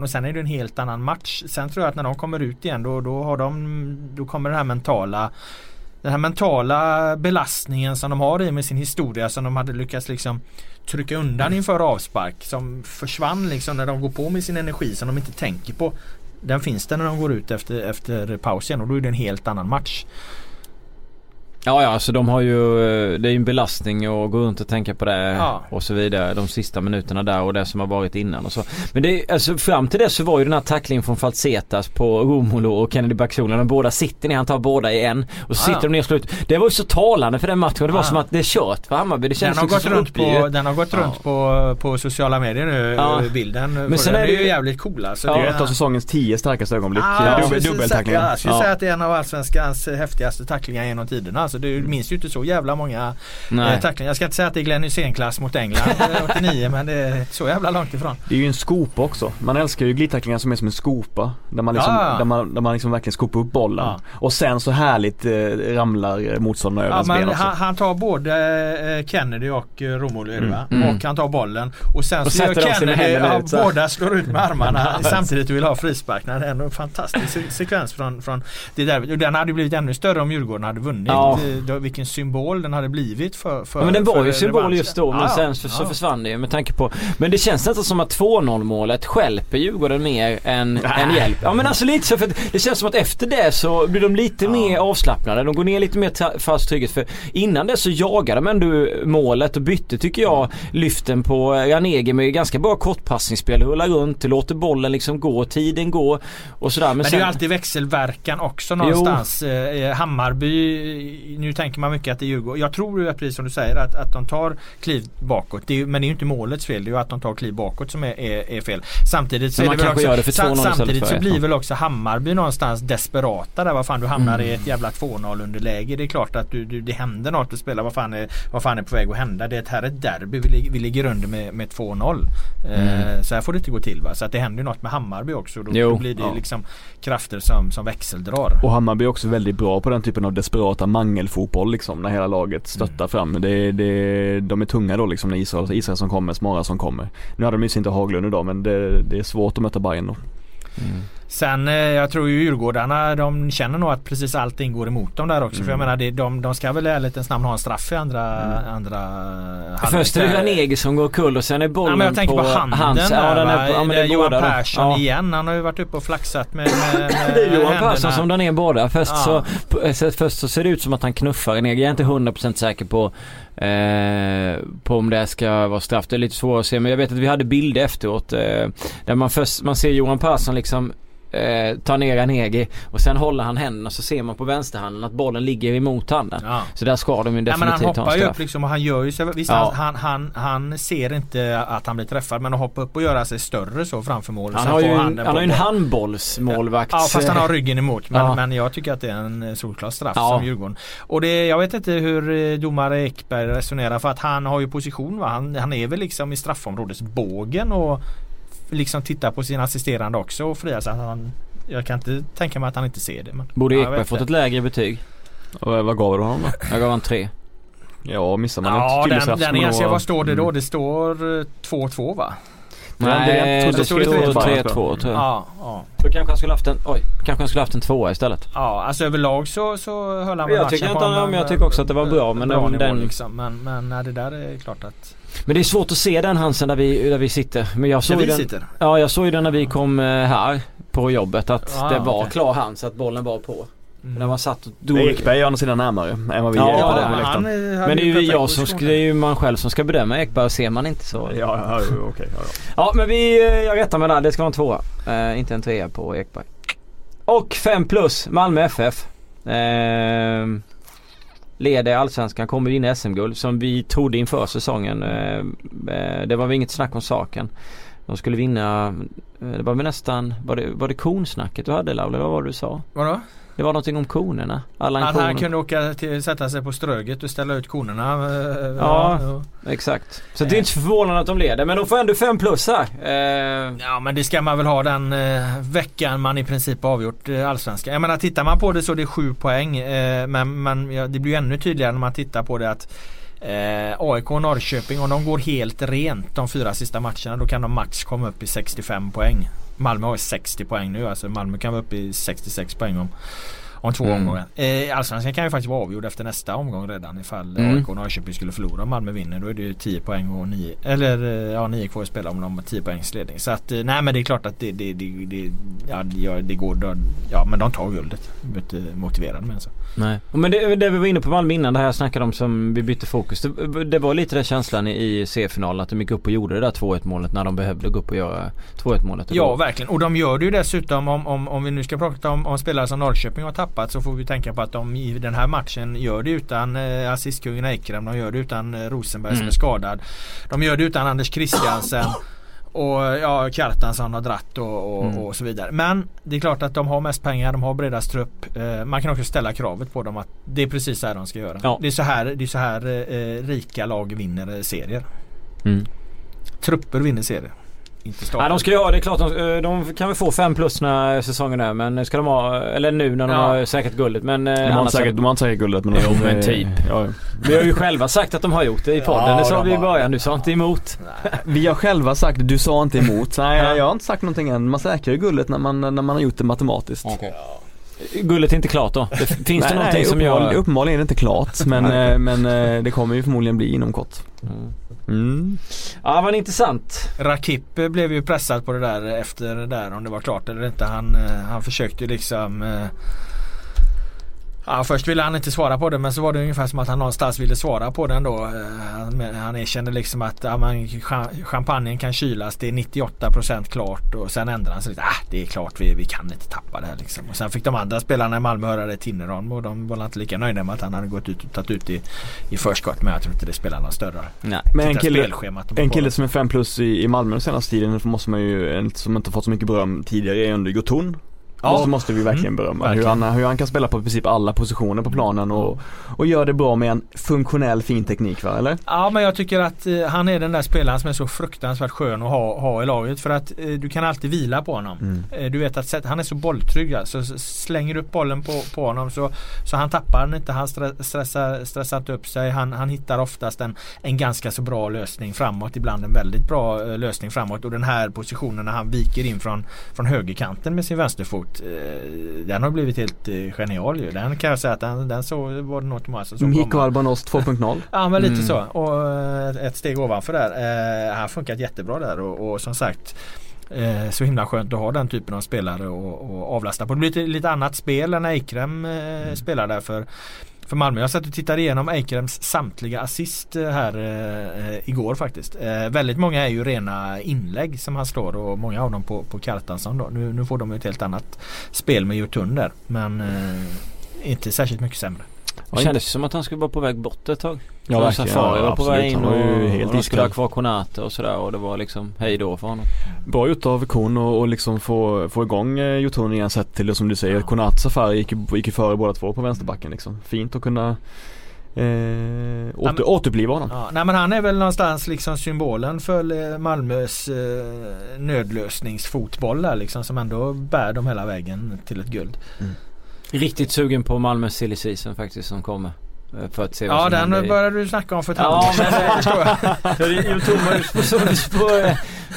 Och sen är det en helt annan match. Sen tror jag att när de kommer ut igen då, då, har de, då kommer den här mentala den här mentala belastningen som de har i med sin historia som de hade lyckats liksom trycka undan inför avspark som försvann liksom när de går på med sin energi som de inte tänker på. Den finns där när de går ut efter, efter pausen och då är det en helt annan match. Ja, ja, alltså de har ju, det är ju en belastning att gå runt och tänka på det Ja. och så vidare. De sista minuterna där och det som har varit innan och så. Men det, alltså fram till det så var ju den här tacklingen från Falsetas på Romolo och Kennedy Backzonen. De båda sitter ner, han tar båda i en. Och så Ja, sitter de ner i slut. Det var ju så talande för den matchen. Det var Ja. som att det är kört för Hammarby. Det Den känns har, liksom gått runt på, uppgivet. den har gått Ja. runt på, på sociala medier nu, Ja. bilden. Men sen den är det ju jävligt cool alltså. Det är ett av säsongens tio starkaste ögonblick. Ja, dubbeltacklingen. Jag skulle säga att det är en av Allsvenskans häftigaste tacklingar genom tiderna. Alltså, det minns ju inte så jävla många eh, tacklingar. Jag ska inte säga att det är Glenn Hysén-klass mot England eh, 89 men det är så jävla långt ifrån. Det är ju en skopa också. Man älskar ju glidtacklingar som är som en skopa. Där man liksom, Ja. där man, där man liksom verkligen skopar upp bollen. Ja. Och sen så härligt eh, ramlar motståndarna över Ja, ens ben också. han, han tar både eh, Kennedy och eh, det va? Mm. Och han tar bollen. Och sen Och så gör Kennedy, ja, båda slår ut med armarna samtidigt och vill ha frispark. Det är en fantastisk se- sekvens från, från det där. Den hade blivit ännu större om Djurgården hade vunnit. Ja. Det, då, vilken symbol den hade blivit för, för Ja, men den var ju symbol just då men Ja, sen så, så ja. försvann det ju med tanke på Men det känns nästan som att 2-0 målet stjälper Djurgården mer än, än hjälp. Ja men alltså lite så för det känns som att efter det så blir de lite Ja. mer avslappnade. De går ner lite mer fast trygghet för innan det så jagade de ändå målet och bytte tycker jag lyften på Ranegi med ganska bra kortpassningsspel. Rullar runt, låter bollen liksom gå, tiden gå och sådär. Men, Men det är ju alltid växelverkan också någonstans. Eh, Hammarby, nu tänker man mycket att det är Djurgården. Jag tror ju att precis som du säger att, att de tar kliv bakåt. Det är, men det är ju inte målets fel. Det är ju att de tar kliv bakåt som är, är, är fel. Samtidigt så, är det också, det för 2-0 istället samtidigt så blir 1-0. väl också Hammarby någonstans desperata där. Vad fan du hamnar Mm. i ett jävla 2-0 underläge. Det är klart att du, du, det händer något att spela. Vad fan, är, vad fan är på väg att hända? Det är ett, här är ett derby. Vi, vi ligger under med, med 2-0. Eh, Mm. så här får det inte gå till va. Så att det händer något med Hammarby också. Då, Jo. då blir det Ja. liksom krafter som, som växeldrar. Och Hammarby är också väldigt bra på den typen av desperata mangelfotboll liksom när hela laget stöttar fram. Det, det, de är tunga då liksom när Israel, Israel som kommer, Smara som kommer. Nu hade de ju inte Haglund idag men det, det är svårt att möta Bayern då. Mm. Sen eh, jag tror ju Djurgårdarna de känner nog att precis allting går emot dem där också. För jag Mm. menar det, de, de ska väl i ärlighetens namn ha en straff i andra, Mm. andra halvlek. Först är det. Ranegi som går kull och sen är bollen Ja, men jag tänker på, handen hans, där ja, den är, på- ja, men Det är Johan. Persson Ja. igen. Han har ju varit uppe och flaxat med, med, med Det är Johan händerna. Persson som drar ner båda. Först, Ja. så, först så ser det ut som att han knuffar ner. Jag är inte 100% säker på, eh, på om det ska vara straff. Det är lite svårt att se men jag vet att vi hade bilder efteråt. Eh, där man först, man ser Johan Persson liksom eh, ta ner Ranegi och sen håller han händerna så ser man på vänsterhanden att bollen ligger emot handen. Ja. Så där ska de ju Ja, men han definitivt ha hoppar en ju straff. upp liksom och han gör ju sig, visst Ja. han, han, han ser inte att han blir träffad men att hoppa upp och göra sig större så framför mål. Han har ju en, han på har en boll. handbollsmålvakt. Ja fast han har ryggen emot. Men, Ja. men jag tycker att det är en solklar straff Ja. som Djurgården. Och det, jag vet inte hur eh, domare Ekberg resonerar för att han har ju position va. Han, han är väl liksom i straffområdesbågen och liksom tittar på sin assisterande också och friar så att han jag kan inte tänka mig att han inte ser det. Men, Borde Ja, Ekberg vet fått det. ett lägre betyg? Och vad gav du honom då? Jag gav han tre. Ja missar man Ja ett den, den är vad står det då? Mm. Det står eh, 2-2 va? Nej, Nej, det det står står det 3-2 3-2 tror jag. Ja, ja. Då kanske han skulle haft en, oj, kanske han skulle haft en tvåa istället. Ja, alltså överlag så, så höll han väl Jag matchen tycker inte en- men jag tycker också att det var bra, men bra den- nivå den- liksom. Men, men nej, det där är klart att Men det är svårt att se den Hansen där vi, där vi sitter. Men jag såg där ju vi den, sitter. ja jag såg ju den när vi kom eh, här på jobbet att Ah, det var okej. klar hands, att bollen var på. Mm. När man satt och. Men Ekberg är å andra sidan närmare än vad vi Ja, är det på den han. läktaren. är- Men det är ju jag som, det är ju man själv som ska bedöma Ekberg ser man inte så. Ja, ja, ja, okej. ja, ja. Ja men vi, eh, jag rättar mig där. Det ska vara en tvåa. Eh, inte en trea på Ekberg. Och 5 plus Malmö FF. Eh, leder Allsvenskan, kommer vinna SM-guld som vi trodde inför säsongen. Eh, eh, det var väl inget snack om saken. De skulle vinna, eh, det var väl nästan, var det, var det konsnacket du hade Laula? Eller vad var det du sa? Vadå? Det var någonting om konerna. Allan Att han Konen. kunde åka till, sätta sig på Ströget och ställa ut konerna. eh, Ja. ja. Exakt. Så det är inte förvånande att de leder men de får ändå 5 plus här. Eh, Ja men det ska man väl ha den eh, veckan man i princip avgjort Allsvenskan. Jag menar tittar man på det så är det sju poäng. Men men ja, det blir ju ännu tydligare när man tittar på det att eh, AIK och Norrköping om de går helt rent de fyra sista matcherna då kan de max komma upp i 65 poäng. Malmö har 60 poäng nu alltså Malmö kan vara uppe i 66 poäng om om två Mm. omgångar. Eh, Allsvenskan kan ju faktiskt vara avgjord efter nästa omgång redan ifall Mm. AIK och Norrköping skulle förlora och Malmö vinner. Då är det ju 10 poäng och 9 eller eh, ja 9 kvar att spela om de har 10 poängs ledning. Så att eh, nej men det är klart att det, det, det, det, ja, det, går. då- Ja men de tar guldet. Jag är inte motiverad med så. Nej. Men det, det vi var inne på Malmö innan det här jag snackade om som vi bytte fokus. Det, det var lite den känslan i, C-finalen att de gick upp och gjorde det där 2-1 målet när de behövde gå upp och göra 2-1 målet. Ja verkligen och de gör det ju dessutom om, om, om vi nu ska prata om, om spelare som Norrköping har tappat så får vi tänka på att de i den här matchen gör det utan eh, assistkungen Eikrem. De gör det utan eh, Rosenberg som Mm. är skadad. De gör det utan Anders Christiansen. Och ja, Kjartansson har dratt och, och, Mm. och så vidare. Men det är klart att de har mest pengar, de har bredast trupp. Eh, man kan också ställa kravet på dem att det är precis så här de ska göra. Ja. Det är så här, det är så här eh, rika lag vinner eh, serier. Mm. Trupper vinner serier. Inte stater. Ja, de ska ju ha det är klart de, eh, de kan väl få 5 plus när säsongen är men ska de ha, eller nu när de Ja. har säkrat guldet men eh, De har, annars- säkert, de har inte säkert guldet men Jo, de, men typ. Ja, Vi har ju själva sagt att de har gjort det i podden. Ja, det sa de vi i början. Du sa inte emot. vi har själva sagt, du sa inte emot. Nej jag har inte sagt någonting än. Man säkrar ju guldet när man, när man har gjort det matematiskt. Guldet är inte klart då. Det, finns det nej, någonting nej, som gör... uppenbarligen är det inte klart men, eh, men det kommer ju förmodligen bli inom kort. Mm. Mm. Ja men intressant. Rakip blev ju pressad på det där efter det där om det var klart eller inte. Han, eh, han försökte ju liksom eh, Ja, först ville han inte svara på det men så var det ungefär som att han någonstans ville svara på den då. Eh, Han, erkände liksom att ja, man, cha- champagnen kan kylas, det är 98% klart och sen ändrade han sig lite. Ah, det är klart vi, vi kan inte tappa det här liksom. Och sen fick de andra spelarna i Malmö höra det Tinnerholm och de var inte lika nöjda med att han hade gått ut och tagit ut i, i förskott men jag tror inte det spelar någon större Nej. Men en kille, en kille som är 5 plus i, i Malmö den senaste tiden måste man ju, som inte fått så mycket beröm tidigare är under Goton. Ja. Så måste vi verkligen Mm, berömma hur, verkligen. han, hur han kan spela på i princip alla positioner på planen och, och gör det bra med en funktionell fin teknik va, eller? Ja men jag tycker att eh, han är den där spelaren som är så fruktansvärt skön att ha, ha i laget för att eh, du kan alltid vila på honom. Mm. Eh, du vet att sätt, han är så bolltrygg alltså. S- Slänger du upp bollen på, på honom så, så han tappar den inte. Han stre- stressar, stressar inte upp sig. Han, han hittar oftast en, en ganska så bra lösning framåt. Ibland en väldigt bra eh, lösning framåt. Och den här positionen när han viker in från, från högerkanten med sin vänsterfot. Eh, den har blivit helt eh, genial ju. Den kan jag säga att den, den så var det något Thomas som såg Mikko. Albanos 2.0. Ja men lite Mm. så. Och eh, ett steg ovanför där. Eh, han har funkat jättebra där och, och som sagt eh, så himla skönt att ha den typen av spelare och, och avlasta på. Det blir lite, lite annat spel än när Eikrem eh, spelar där för för Malmö. Jag satt och tittade igenom Eikrems samtliga assist eh, här eh, eh, igår faktiskt. Eh, väldigt många är ju rena inlägg som han slår och många av dem på, på Kartansson då. Nu, nu får de ett helt annat spel med Jotun där. Men eh, inte särskilt mycket sämre. Det kändes som att han skulle vara på väg bort ett tag. Ja, verkligen. Safari Ja, var på absolut. väg in och, helt och de skulle ha kvar Konate och sådär och det var liksom hej då för honom. Bra gjort av Kon och, och liksom få, få igång eh, Jotun igen sett till det som du säger. Konat Safari gick, gick ju före båda två på vänsterbacken liksom. Fint att kunna eh, åter, men- återuppliva honom. Ja, nej men han är väl någonstans liksom symbolen för eh, Malmös eh, nödlösningsfotboll där liksom som ändå bär dem hela vägen till ett guld. Riktigt sugen på Malmö silly season faktiskt som kommer. eh, För att se vad Ja som den började du snacka om för ett Ja halvår sedan. men det Jo, Thomas var på,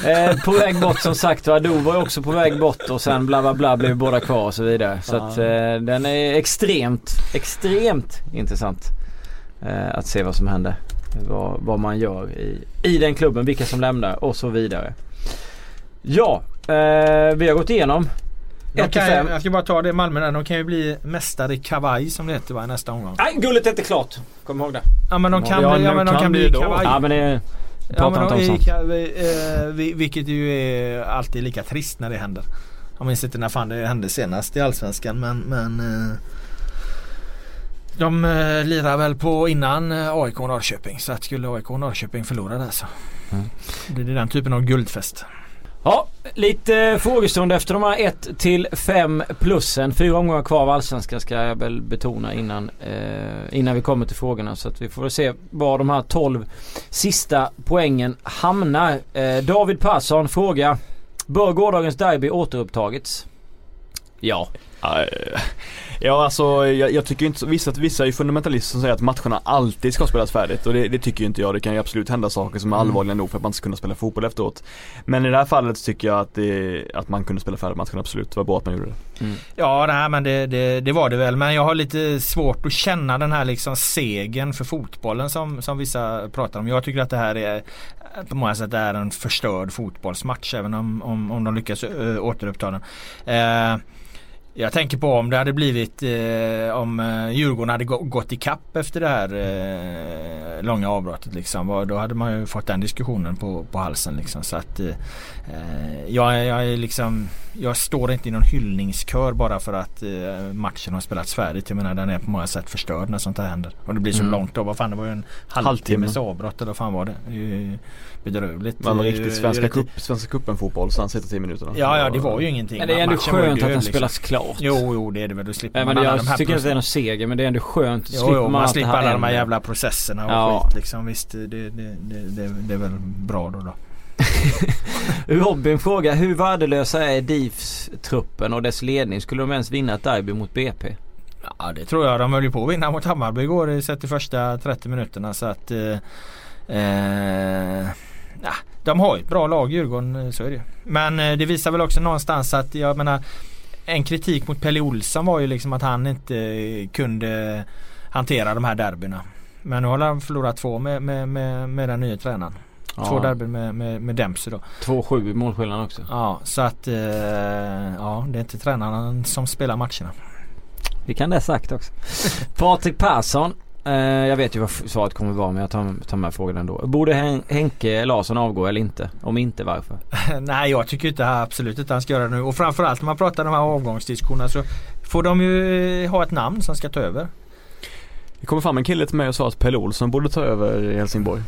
på, eh, på väg bort som sagt och Ado var ju också på väg bort och sen bla bla bla blev båda kvar och så vidare. Så Ja. att eh, den är extremt, extremt intressant. Att se vad som händer. Vad, vad man gör i, i den klubben, vilka som lämnar och så vidare. Ja, vi har gått igenom De 1 till kan, ju- 5. jag ska bara ta det Malmö där. De kan ju bli mästare i kavaj som det heter va, nästa omgång. Nej, gullet är inte klart. Kom ihåg det. Ja men de kan, Ja, bli, ja, men de kan kan bli kavaj. Ja men det Ja, pratar men inte om de, sånt. eh, vi- vilket ju är alltid lika trist när det händer. Jag minns inte när fan det hände senast i Allsvenskan men, men eh, de eh, lirar väl på innan eh, AIK och Norrköping så att skulle AIK och Norrköping förlora där så. Mm. Det är den typen av guldfest. Ja, lite frågestund efter de här 1 till 5 plussen. Fyra omgångar kvar av Allsvenskan ska jag väl betona innan, eh, innan vi kommer till frågorna. Så att vi får väl se var de här 12 sista poängen hamnar. Eh, David Persson frågar. Bör gårdagens derby återupptagits? Ja. Ja alltså jag, jag tycker inte, vissa, vissa är ju fundamentalister som säger att matcherna alltid ska spelas färdigt och det, det tycker inte jag. Det kan ju absolut hända saker som är Mm. allvarliga nog för att man inte ska kunna spela fotboll efteråt. Men i det här fallet så tycker jag att, det, att man kunde spela färdigt matchen absolut. Det var bra att man gjorde det. Ja, nej, men det, det, det var det väl. Men jag har lite svårt att känna den här liksom segern för fotbollen som, som vissa pratar om. Jag tycker att det här är på många sätt är en förstörd fotbollsmatch även om, om, om de lyckas ö, återuppta den. Eh, jag tänker på om det hade blivit eh, om eh, Djurgården hade gått i kapp efter det här eh, långa avbrottet liksom. Då hade man ju fått den diskussionen på, på halsen liksom. Så att eh, eh, jag, jag är liksom jag står inte i någon hyllningskör bara för att eh, matchen har spelats färdigt. Jag menar den är på många sätt förstörd när sånt här händer. Och det blir så Mm. långt då. Vad fan det var ju en halvtimmes avbrott eller vad fan var det? ju bedrövligt. Man var riktigt Svenska, cup, svenska cupen fotboll så han sitter 10 minuter. Ja, ja det var ju ingenting. Men det är ändå Matchen skönt att den liksom. spelas klart. Jo, jo det är det väl. Då slipper Nej, man men alla jag de här tycker inte det är någon seger men det är ändå skönt. Jo, slipper jo, man allt slipper alla de här ändå. jävla processerna och Ja. skit liksom. Visst, det, det, det, det, det är väl bra då. då. Robin frågar hur värdelösa är DIFs truppen och dess ledning? Skulle de ens vinna ett derby mot BP? Ja det tror jag. De höll ju på att vinna mot Hammarby igår i sett i första 30 minuterna så att eh, eh, De har ju ett bra lag Djurgården, eh, så är det ju. Men eh, det visar väl också någonstans att jag menar En kritik mot Pelle Olsson var ju liksom att han inte eh, kunde hantera de här derbyna. Men nu har han förlorat två med, med, med, med den nya tränaren. Två derbyn med, med, med Dempsey då. 2-7 i målskillnad också. Ja så att eh, ja det är inte tränaren som spelar matcherna. Vi kan det sagt också. Patrik Persson. Eh, jag vet ju vad svaret kommer vara men jag tar, tar med frågan ändå. Borde Hen- Henke Larsson avgå eller inte? Om inte varför? Nej jag tycker inte absolut inte han ska göra det nu och framförallt när man pratar om de här avgångsdiskussionerna så får de ju eh, ha ett namn som ska ta över. Det kom fram en kille till mig och sa att Pelle Olsson borde ta över i Helsingborg.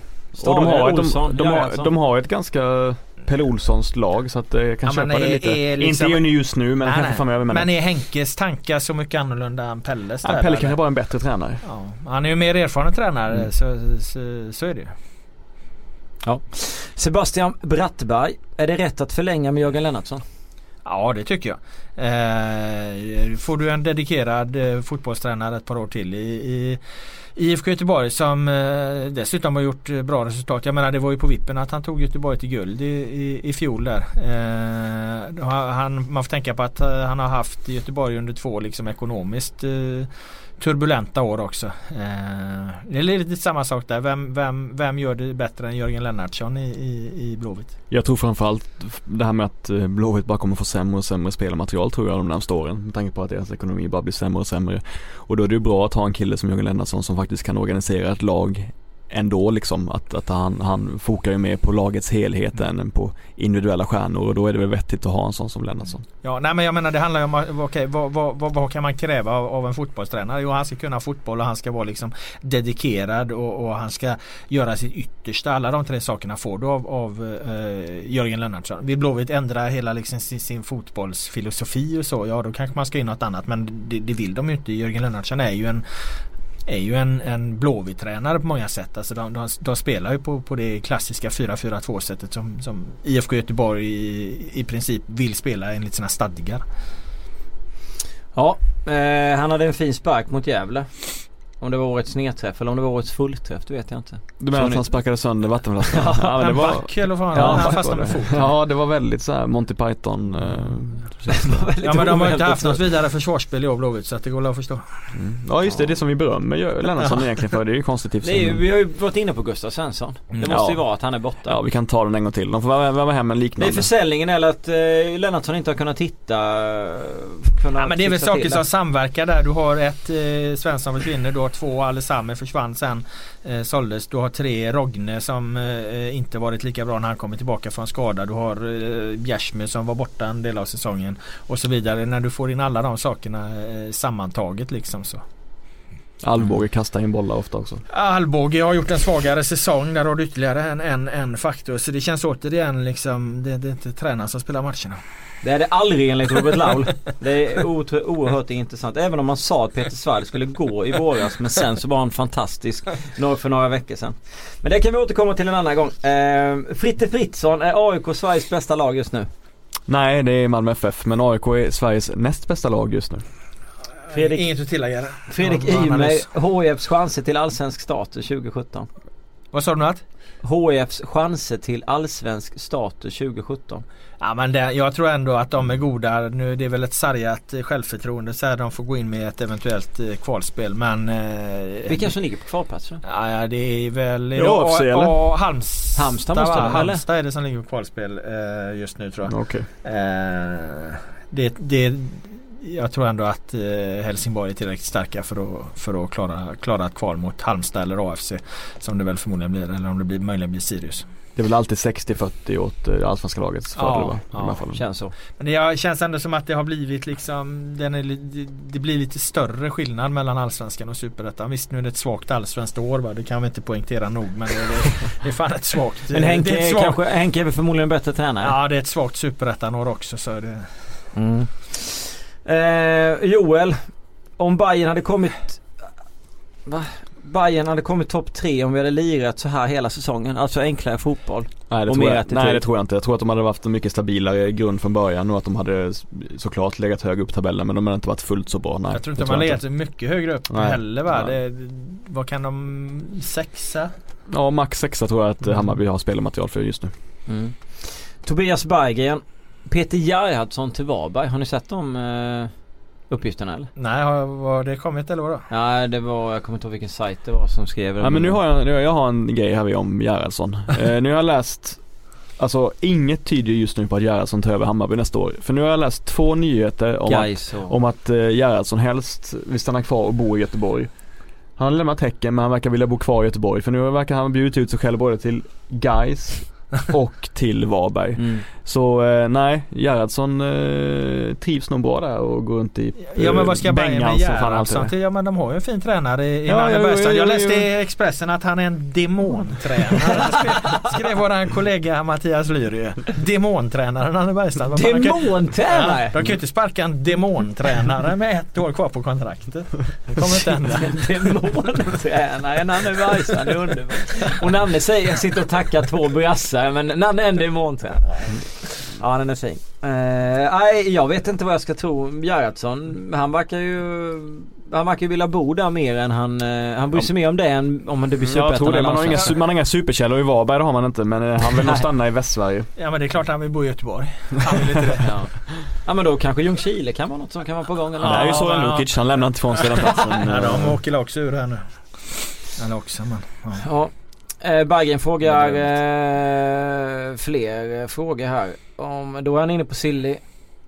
Och de har, Olsson, de, de, har, de har ett ganska Pelle Olssons lag så att eh, jag kan Ja, köpa det är- lite. är liksom- Inte just nu men Nej, kanske framöver. Men, Men är Henkes tankar så mycket annorlunda än Pelles? ja, där, Pelle kanske bara är en bättre tränare. Ja, han är ju mer erfaren tränare Mm. så, så, så är det ju. Sebastian Brattberg. Är det rätt att förlänga med Jörgen Lennartsson? Ja det tycker jag. Eh, får du en dedikerad eh, fotbollstränare ett par år till i, i IFK Göteborg som eh, dessutom har gjort eh, bra resultat. Jag menar det var ju på vippen att han tog Göteborg till guld i, i, i fjol där. Eh, han, man får tänka på att eh, han har haft Göteborg under två liksom ekonomiskt eh, turbulenta år också. Eh, det är lite samma sak där. Vem, vem, vem gör det bättre än Jörgen Lennartsson i, i, i Blåvitt? Jag tror framförallt det här med att eh, Blåvitt bara kommer få sämre och sämre spelarmaterial tror jag de närmaste åren. Med tanke på att deras ekonomi bara blir sämre och sämre. Och då är det ju bra att ha en kille som Jörgen Lennartsson som faktiskt kan organisera ett lag ändå liksom. Att, att han, han fokar ju mer på lagets helhet än på individuella stjärnor och då är det väl vettigt att ha en sån som Lennartsson. Ja, nej men jag menar det handlar ju om okay, vad, vad, vad, vad kan man kräva av, av en fotbollstränare? Jo, han ska kunna fotboll och han ska vara liksom dedikerad och, och han ska göra sitt yttersta. Alla de tre sakerna får du av, av eh, Jörgen Lennartsson. Vill Blåvitt ändra hela liksom sin, sin fotbollsfilosofi och så, ja då kanske man ska in något annat. Men det, det vill de ju inte. Jörgen Lennartsson är ju en är ju en, en Blåvitt-tränare på många sätt. Alltså de, de, de spelar ju på, på det klassiska 4-4-2 sättet som, som IFK Göteborg i, i princip vill spela enligt sina stadgar. Ja, eh, han hade en fin spark mot Gävle. Om det var årets nedträff eller om det var årets fullträff, det vet jag inte. Du menar Så att ni- han sparkade sönder vattenflaskan? ja, men det var, back eller vad fan, Ja, han fastnade med foten. Ja, det var väldigt så här Monty Python. Eh, Ja men de har inte haft något vidare försvarsspel i år Blåvitt så att det går att förstå. mm. Ja just det, det som vi berömmer Lennartsson egentligen för. Det är ju konstigt ju, Vi har ju varit inne på Gustav Svensson. Det Mm. måste ju vara att han är borta. Ja vi kan ta den en gång till. De får värva värva hem en det är liknande. försäljningen eller att eh, Lennartsson inte har kunnat hitta... eh, Kunnat Ja men det är väl saker som samverkar där. Du har ett eh, Svensson försvinner, du har två Alessame försvann sen eh, såldes. Du har tre Rogne som eh, inte varit lika bra när han kommer tillbaka från skada. Du har eh, Bjärsmyr som var borta en del av säsongen och så vidare. När du får in alla de sakerna eh, sammantaget liksom så. Alvbåge kastar in bollar ofta också. Alvbåge har gjort en svagare säsong. Där har du ytterligare en, en, en faktor. Så det känns återigen liksom det, det är inte tränaren som spelar matcherna. Det är det aldrig enligt Robert Laul. Det är oerhört intressant. Även om man sa att Peter Svärd skulle gå i våras. Men sen så var han fantastisk för några veckor sedan. Men det kan vi återkomma till en annan gång. Eh, Fritte Fritzson är AIK Sveriges bästa lag just nu. Nej det är Malmö FF men AIK är Sveriges näst bästa lag just nu. Fredrik- Inget att tillägga där. Fredrik Ja, Ymer. HIFs chanser till allsvensk status 2017. Vad sa du nu att? HIFs chanser till allsvensk status 2017. Ja men det, jag tror ändå att de är goda. Nu det är väl ett sargat eh, självförtroende så här de får gå in med ett eventuellt eh, kvalspel men... Eh, Vilka som ligger på kvalplats? då? Ja, ja det är väl... är Ja, det AFC, A- eller? A- Halmstad, Halmstad måste det? Halmstad är det som ligger på kvalspel eh, just nu tror jag. Okej. Eh, det, det, jag tror ändå att eh, Helsingborg är tillräckligt starka för att, för att klara, klara ett kval mot Halmstad eller AFC. Som det väl förmodligen blir eller om det blir, möjligen blir Sirius. Det är väl alltid 60-40 åt eh, allsvenska lagets fördel Ja, va? I ja, de här fallen. Känns så. Men det känns ändå som att det har blivit liksom den är, det, det blir lite större skillnad mellan allsvenskan och superettan. Visst nu är det ett svagt allsvenskt år va? Det kan vi inte poängtera nog men det, det, det är fan ett svagt. Men det Henke, är ett är svagt, kanske, Henke är väl förmodligen bättre tränare? Ja det är ett svagt superettan-år också så det, Mm. Eh, Joel, om Bayern hade kommit... Va? Bayern hade kommit topp tre om vi hade lirat så här hela säsongen. Alltså enklare fotboll. Nej det, Och tror mer jag, attityd. nej det tror jag inte. Jag tror att de hade haft en mycket stabilare grund från början och att de hade såklart legat högre upp tabellen men de hade inte varit fullt så bra. Nej, jag tror inte man jag legat mycket högre upp Nej. heller va? Det, vad kan de... Sexa? Ja max sexa tror jag att Mm. Hammarby har spelmaterial för just nu. Mm. Tobias Berggren. Peter Gerhardsson till Varberg. Har ni sett de eh, uppgifterna eller? Nej har, har det kommit eller vadå? Nej det var, jag kommer inte ihåg vilken sajt det var som skrev det. Ja men nu har jag, nu, jag har en grej här om Gerhardsson. eh, nu har jag läst Alltså inget tyder just nu på att Gerhardsson tar över Hammarby nästa år. För nu har jag läst två nyheter om att, Gais och... om att eh, Gerhardsson helst vill stanna kvar och bo i Göteborg. Han har lämnat Häcken men han verkar vilja bo kvar i Göteborg för nu verkar han bjudit ut sig själv både till Gais och till Varberg. Mm. Så eh, nej, Gerhardsson eh, trivs nog bra där och går runt i Ja men vad ska Bayern med Gerhardsson till? Ja men de har ju en fin tränare i, Ja, Bergstrand. jo, Jag läste i Expressen att han är en demontränare. skrev, skrev våran kollega Mattias Lyry. Demontränare Nanne Bergstrand. Demontränare! Ja, de kan ju inte sparka en demontränare med ett år kvar på kontraktet. Det kommer inte hända. Demontränare, Nanne Bergstrand, det är underbart. Och Nanne säger, jag sitter och tackar två brassar men Nanne är en demontränare. Ja den är fin. Eh, Nej jag vet inte vad jag ska tro. Gerhardsson, han verkar ju han verkar ju vilja bo där mer än han, eh, han bryr sig mer om det än om det blir Jag tror superettan det. Man har, inga, man har inga superkällor i Varberg, det har man inte. Men eh, han vill nog stanna i Västsverige. Ja men det är klart han vill bo i Göteborg. Han vill inte det. Ja. ja men då kanske Ljungskile kan vara något som kan vara på gång eller? det är ju så ja. Lukic, han lämnar inte ifrån sig den platsen. Ja, de eh, åker också ur här nu. Eller också men. Ja. Ja. Eh, Berggren frågar eh, fler eh, frågor här. Om, då är han inne på Silly.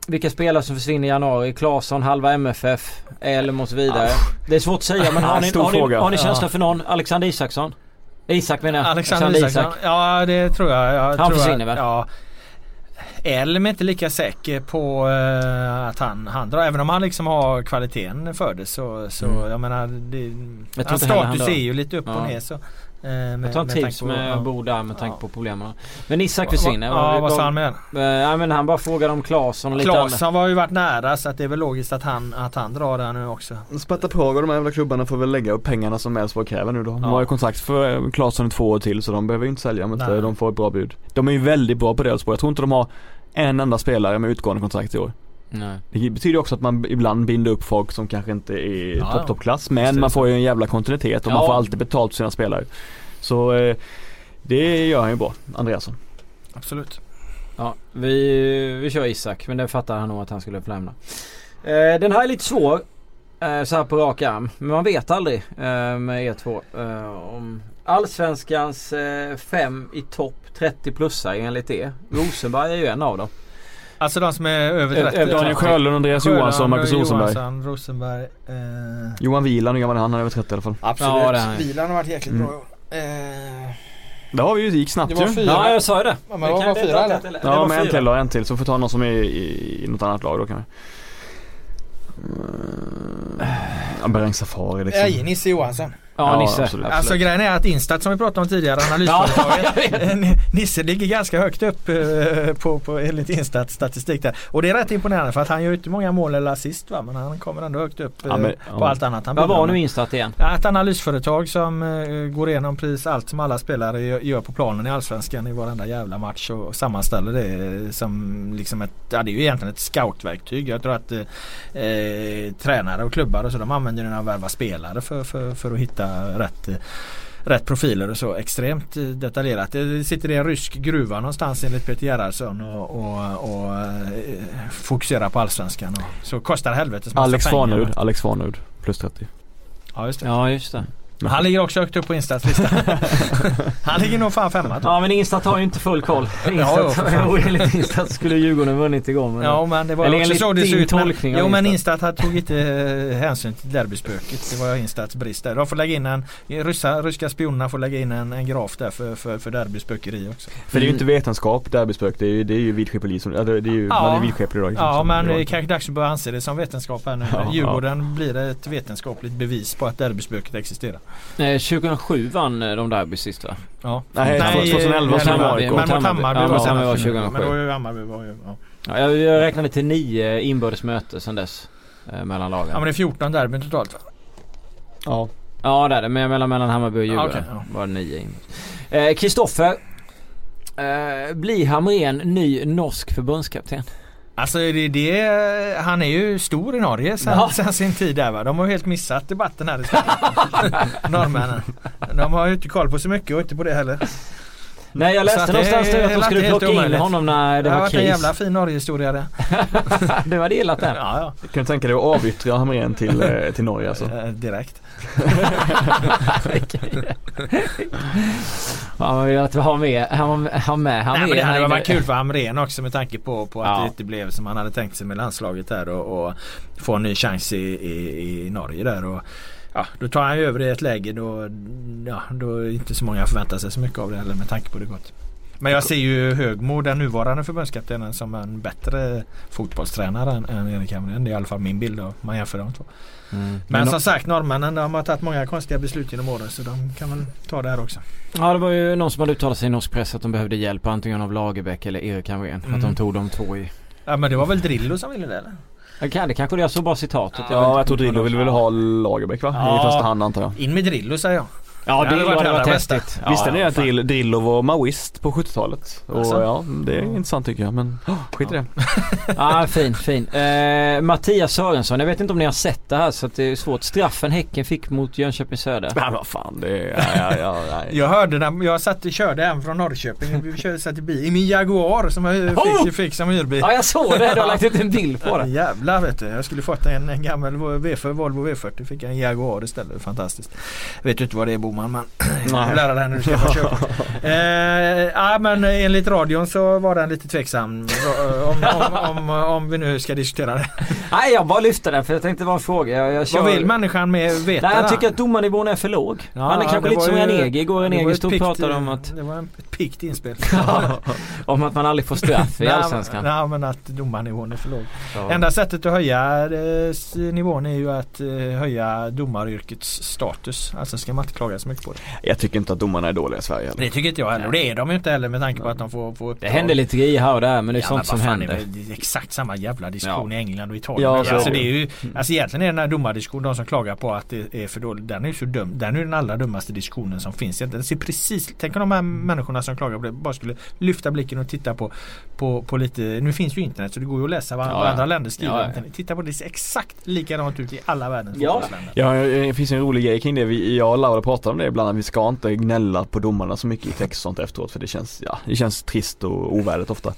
Vilka spelare som försvinner i januari? Claesson, halva MFF, Elm och så vidare. Det är svårt att säga men har ni, har ni, har ni känsla för någon? Alexander Isaksson? Isak menar jag. Alexander Isak. Ja det tror jag. jag Han tror försvinner väl? Ja. Elm är inte lika säker på eh, att han, han drar. Även om han liksom har kvaliteten för det så, så Mm. jag menar det, Jag hans han status drar. är ju lite upp Ja. och ner så. Eh, med- Jag med trivs tanke på- med ja. att bo där med tanke Ja. på problemen. Men Isak försvinner. va- Ja Vad- sa han med? Eh, Ja men han bara frågade om Claesson och lite. Claesson var ju varit nära så att det är väl logiskt att han, att han drar där nu också. Sparta Prag och de här jävla klubbarna får väl lägga upp pengarna som Elfsborg kräver nu då. De Ja. har ju kontrakt för eh, Claesson i två år till så de behöver ju inte sälja om inte de får ett bra bud. De är ju väldigt bra på det Elfsborg. Jag tror inte de har en enda spelare med utgående kontrakt i år. Nej. Det betyder också att man ibland binder upp folk som kanske inte är Ja, topp toppklass. Men man får ju en jävla kontinuitet och Ja. man får alltid betalt för sina spelare. Så eh, det gör han ju bra, Andreasson. Absolut. Ja, vi, vi kör Isak men det fattar han nog att han skulle få lämna. Eh, den här är lite svår. Eh, så här på rak arm. Men man vet aldrig eh, med er två. Eh, om Allsvenskans eh, fem i topp 30 plussare enligt er. Rosenberg är ju en av dem. Alltså de som är över Ö- 30. över Daniel Sjölund, Andreas Sjölund, Johansson, Marcus Rosenberg. Johansson, Rosenberg. Eh, Johan Wieland, hur gammal är han? Han är över 30 i alla fall. absolut. Ja. Bilen har varit jäkligt Mm. bra. Eh, Det har vi ju, det gick snabbt Det var ju. Ja jag sa ju det. Ja, men det var kan bara fyra, eller? eller? Ja men en till då, en till. Så får vi ta någon som är i, i något annat lag då kanske. Mm. Ja, Bereng Safari liksom. Nej, Nisse Johansson. Ja, Ja, Nisse. absolut. Alltså grejen är att Instat som vi pratade om tidigare, analysföretaget. Nisse ligger ganska högt upp eh, på, på enligt Instats statistik där. Och det är rätt imponerande för att han gör inte många mål eller assist va? Men han kommer ändå högt upp eh, Ja, men- på ja. allt annat han Vad var nu Instat igen? Ett analysföretag som eh, går igenom precis allt som alla spelare gör, på planen i Allsvenskan i varenda jävla match och, sammanställer det som liksom ett, ja det är ju egentligen ett scoutverktyg. Jag tror att eh, eh, tränare och klubbar och så de använder den att värva spelare för, för, för att hitta rätt Rätt profiler och så extremt eh, detaljerat. Det sitter i en rysk gruva någonstans enligt Peter Gerhardsson och, och, och eh, fokuserar på allsvenskan. Och, så kostar helvetes Alex. Farnerud, Alex Farnerud plus 30. Ja, just det. Ja just det. Han ligger också högt upp på Instas lista. Han ligger nog fan femma. Ja men Instat har ju inte full koll. Instat, jo, enligt Instat skulle Djurgården vunnit igår. Men Ja men det var Eller också så det såg ut. Men, tolkning jo men Instat. Tog inte eh, hänsyn till derbyspöket. Det var Instats brist där. De får lägga in en, ryssa, ryska spionerna får lägga in en, en graf där för, för, för derbyspökeri också. För det är ju inte vetenskap, derbyspök. Det är ju, det är ju vidskeperi som, det är ju, Ja. man är vidskeplig då. liksom, Ja som men det är kanske dags att börja anse det som vetenskap här nu. Ja, Djurgården blir ett vetenskapligt bevis på att derbyspöket existerar. Eh, 2007 vann eh, de derby sist va? Ja. Nej, Nej, 2011 eh, som men- var AIK. Men mot Hammarby. Ja, var senast. 2007. Men då var ju Hammarby var ju, ja. Ja, jag, räknade till nio inbördes möten sedan dess. Eh, mellan lagen. ja men det är 14 derbyn totalt va? Ja. Ja det är det. Men mellan, mellan Hammarby och Ja, Djurgården okej, ja. var det nio inbördes. Eh, Kristoffer. Eh, blir Hamrén ny norsk förbundskapten? Alltså det, det, han är ju stor i Norge sen, Ja. sen sin tid där va. De har ju helt missat debatten här i. Norrmännen. De har ju inte koll på så mycket och inte på det heller. Nej jag läste någonstans nu är att de skulle plocka in honom när det Det har var varit en kris. jävla fin Norgehistoria det. Du hade gillat den? Ja, ja. Kan du tänka dig att avyttra Hamrén till, eh, till Norge alltså? Eh, direkt. Ja, man vill att ha med, ha, ha med Nej, men det hade Hamrén. varit kul för Hamrén också med tanke på, på att Ja. det inte blev som han hade tänkt sig med landslaget där och, och få en ny chans i, i, i Norge där. Och, ja, då tar han ju över i ett läge då, ja, då inte så många förväntar sig så mycket av det heller med tanke på det gått. Men jag ser ju Högmo, den nuvarande förbundskaptenen, som en bättre fotbollstränare än, än Erik Hamrén. Det är i alla fall min bild om man jämför de två. Mm. Men, Men som sagt norrmännen de har tagit många konstiga beslut genom åren så de kan väl ta det här också. Ja det var ju någon som hade uttalat sig i norsk press att de behövde hjälp antingen av Lagerbäck eller Erik Hamrén. Mm. Att de tog de två i... Ja men det var väl Drillo som ville det eller? Jag kan, det kanske det jag såg bara citatet. Ja, jag tror Drillo ville väl ha Lagerbäck va? Ja. I första hand antar jag. In med Drillo säger jag. Ja Det varit hade varit häftigt. Visste ni ja, att Drill, Drillo var maoist på 70-talet? Och Alltså? ja, det är intressant tycker jag men oh, skit i det. Ja fin, fin. Eh, Mattias Sörensson, jag vet inte om ni har sett det här så att det är svårt. Straffen Häcken fick mot Jönköping Söder. Men vad fan det är, ja, ja, ja, nej. Jag hörde när jag satt och körde hem från Norrköping. Vi körde, satt i bil i min Jaguar som jag fick, Oh! fick som hyrbil. Ja jag såg det, du har lagt ut en bild på det. Jävlar vet du. Jag skulle fått en, en gammal V4, Volvo V40. Fick jag en Jaguar istället. Fantastiskt. Vet du inte vad det är Boman men lära dig när du ska få. Eh, ja men enligt radion så var den lite tveksam. Om, om, om, om vi nu ska diskutera det. Nej jag bara lyfte den för jag tänkte det var en fråga. Jag, jag kör... Vad vill människan med veta? Nej jag tycker att domarnivån är för låg. Ja, Han är kanske lite som Ranegi igår. Ranegi stod och pratade om eh, att, Det var ett pikt inspel. om att man aldrig får straff i Allsvenskan. Nej men att domarnivån är för låg. Ja. Enda sättet att höja eh, nivån är ju att eh, höja domaryrkets status. Alltså ska så mycket på det. Jag tycker inte att domarna är dåliga i Sverige heller. Det tycker inte jag heller. Och det är de ju inte heller med tanke på att de får, får Det uppdrag. händer lite grejer här och där men det är Ja, sånt som fan, händer. Det är det är exakt samma jävla diskussion i England och Italien. Ja, Ja, så alltså, är det. det är ju, alltså egentligen är den här domardiskussionen, de som klagar på att det är för dåligt. Den är ju så dum. Den är ju den allra dummaste diskussionen som finns. Den ser precis, tänk om de här människorna som klagar på det bara skulle lyfta blicken och titta på, på, på lite, nu finns ju internet så det går ju att läsa vad, Ja, ja. andra länder skriver. Ja, ja. Titta på det, det ser exakt likadant ut i alla världens Ja. fotbollsländer. Ja, det finns en rolig grej kring det. Vi, jag och Laura pratar om det ibland. att Vi ska inte gnälla på domarna så mycket i text och sånt efteråt för det känns, ja, det känns trist och ovärdigt ofta.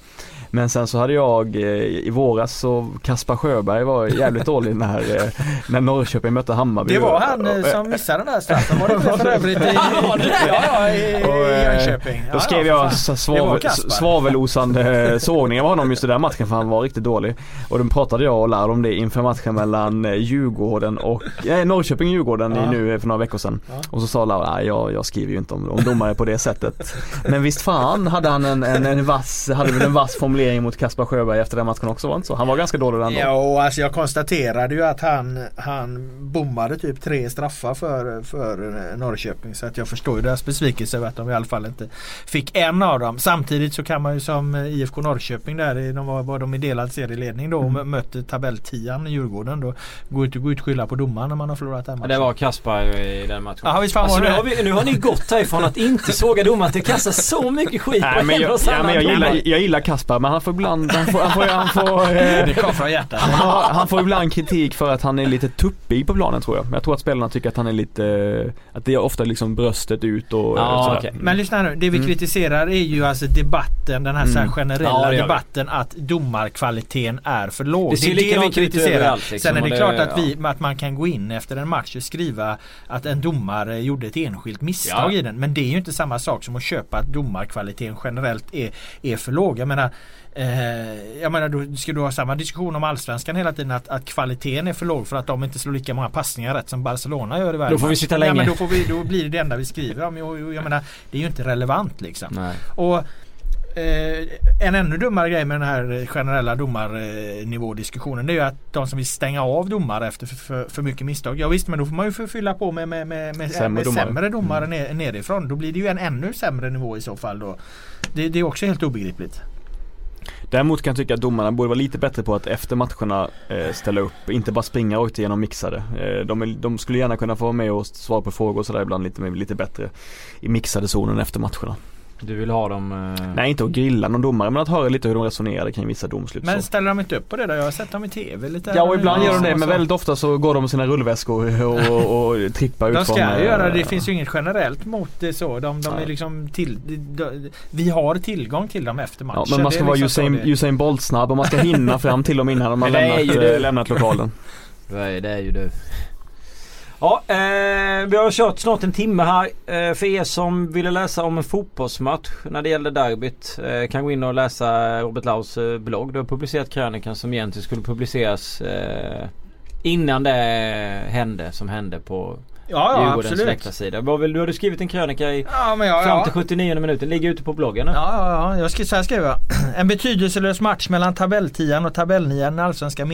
Men sen så hade jag eh, i våras så Kaspar Sjöberg var jävligt dålig när, eh, när Norrköping mötte Hammarby. Det var han eh, Och, som missade den där straffen. Var det för övrigt i, ja, ja, i, Och, Jönköping? Ja, Då skrev ja, jag svavel, svavelosande sågningar av honom just i den matchen för han var riktigt dålig. Och då pratade jag och Laura om det inför matchen mellan Djurgården och, nej Norrköping-Djurgården Ja. i nu för några veckor sedan. Ja. Och så sa Laura, nej jag, jag skriver ju inte om, om domare på det sättet. Men visst fan hade han en, en, en vass, hade väl en vass formulering annullering mot Kaspar Sjöberg efter den matchen också var inte så? Han var ganska dålig den dagen. Ja, alltså jag konstaterade ju att han, han bommade typ tre straffar för, för eh, Norrköping. Så att jag förstår ju deras besvikelse över att de i alla fall inte fick en av dem. Samtidigt så kan man ju som eh, IFK Norrköping där, de var, var de i delad serieledning då och Mm. mötte tabelltian i Djurgården. Då går inte gå ut och skylla på domaren när man har förlorat den Ja, matchen. det var Kaspar i den matchen. Ja, visst fan alltså, var nu, har vi, nu har ni gått härifrån att inte såga domaren till att kasta så mycket skit Nej, på men en jag, ja, men jag, gillar, jag gillar Kaspar men han får ibland, han får, han får, han får, eh, Det kom från hjärtat. han, han får ibland kritik för att han är lite tuppig på planen tror jag. Jag tror att spelarna tycker att han är lite, att det är ofta liksom bröstet ut och Ja, sådär. okej. Men lyssna nu, det vi Mm. kritiserar är ju alltså debatten, den här, så här Mm. generella Ja, det debatten att domarkvaliteten är för låg. Det ser är det vi kritiserar. överallt, liksom, Sen är det, det- klart att, vi, ja. att man kan gå in efter en match och skriva att en domare gjorde ett enskilt misstag Ja. i den. Men det är ju inte samma sak som att köpa att domarkvaliteten generellt är, är för låg. Jag menar, eh, jag menar då ska du ha samma diskussion om allsvenskan hela tiden att, att kvaliteten är för låg för att de inte slår lika många passningar rätt som Barcelona gör i varje Då får vi sitta Ja, länge. men då, får vi, då blir det det enda vi skriver om. Och, jag menar, det är ju inte relevant liksom. Nej. Och eh, en ännu dummare grej med den här generella domarnivådiskussionen det är ju att de som vill stänga av domare efter för, för, för mycket misstag. Ja visst men då får man ju fylla på med, med, med, med, Sämre med domare. sämre domare ner, nerifrån. Då blir det ju en ännu sämre nivå i så fall då. Det, det är också helt obegripligt. Däremot kan jag tycka att domarna borde vara lite bättre på att efter matcherna eh, ställa upp, inte bara springa rakt igenom mixade. Eh, de, är, de skulle gärna kunna få vara med och svara på frågor och sådär ibland lite, lite bättre i mixade zonen efter matcherna. Du vill ha dem... Eh... Nej inte att grilla någon domare men att höra lite hur de resonerade kring vissa domslut. Men så. ställer de inte upp på det då? Jag har sett dem i TV lite. Ja och ibland gör de det men väldigt ofta så går de med sina rullväskor och, och, och trippar ut De ska från, ju eh, göra det. Det finns ju inget generellt mot det så. De, de är liksom till, de, de, vi har tillgång till dem efter matchen. Ja, men man ska vara liksom Usain, det- Usain Bolt snabb och man ska hinna fram till dem innan de har lämnat, lämnat lokalen. Nej, det är ju du. Ja, eh, vi har kört snart en timme här. Eh, för er som ville läsa om en fotbollsmatch när det gäller derbyt eh, kan gå in och läsa Robert Laus eh, blogg. Du har publicerat krönikan som egentligen skulle publiceras eh, innan det hände som hände på Ja, ja Djurgårdens läktarsida. Vad vill- Du hade skrivit en krönika i Ja, men ja, fram ja. till 79 minuten. Ligger ute på bloggen nu. Ja, ja, ja. Jag ska, så här skriver jag. En betydelselös match mellan tabelltian och tabellnian i allsvenska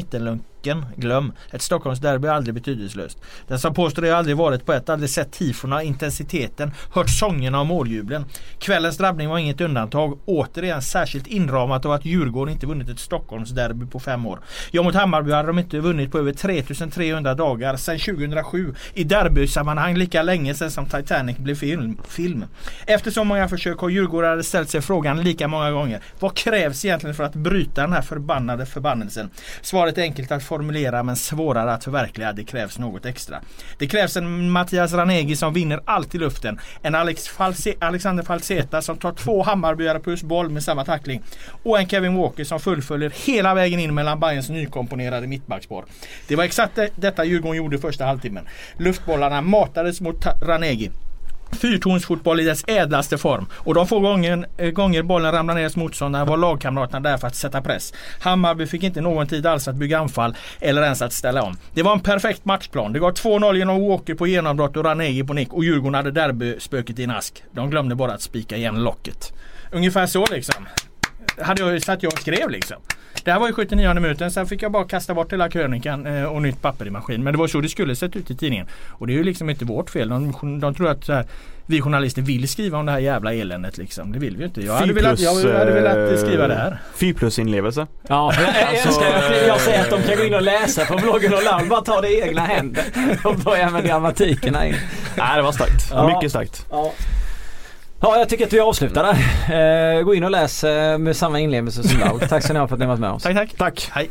Häcken, Glöm. Ett Stockholmsderby är aldrig betydelselöst. Den som påstår det har aldrig varit på ett, aldrig sett tifona, intensiteten, hört sångerna och måljublen. Kvällens drabbning var inget undantag. Återigen särskilt inramat av att Djurgården inte vunnit ett Stockholmsderby på fem år. Ja, mot Hammarby hade de inte vunnit på över 3300 dagar sedan 2007. I derbysammanhang lika länge sedan som Titanic blev film. film. Efter så många försök har Djurgården ställt sig frågan lika många gånger. Vad krävs egentligen för att bryta den här förbannade förbannelsen? Svaret är enkelt att formulera men svårare att förverkliga. Det krävs något extra. Det krävs en Mattias Ranegi som vinner allt i luften. En Alex False Alexander Falseta som tar två Hammarbyare plus boll med samma tackling. Och en Kevin Walker som fullföljer hela vägen in mellan Bayerns nykomponerade mittbackspår. Det var exakt detta Djurgården gjorde första halvtimmen. Luftbollarna matades mot Ranegi. Fyrtornsfotboll i dess ädlaste form. Och de få gånger, eh, gånger bollen ramlade ner hos motståndarna var lagkamraterna där för att sätta press. Hammarby fick inte någon tid alls att bygga anfall eller ens att ställa om. Det var en perfekt matchplan. Det gav 2-0 genom Walker på genombrott och Ranegi på nick och Djurgården hade derbyspöket i en ask. De glömde bara att spika igen locket. Ungefär så liksom. Hade jag ju satt jag och skrev liksom. Det här var ju 79 minuten, sen fick jag bara kasta bort hela krönikan eh, och nytt papper i maskin. Men det var så det skulle sett ut i tidningen. Och det är ju liksom inte vårt fel. De, de tror att så här, vi journalister vill skriva om det här jävla eländet liksom. Det vill vi ju inte. Jag hade, velat, jag hade velat eh, skriva det här. Fy plus inlevelse. Ja, jag, jag Alltså, älskar att jag säger att de eh, kan gå in och läsa på bloggen och Laul bara ta det i egna händer och börja med grammatikerna in. Nej det var starkt. Ja. Mycket starkt. Ja. Ja, jag tycker att vi avslutar där. Eh, gå in och läs eh, med samma inlevelse som Laul. Tack så ni ha för att ni varit med oss. Tack tack. Tack. Hej.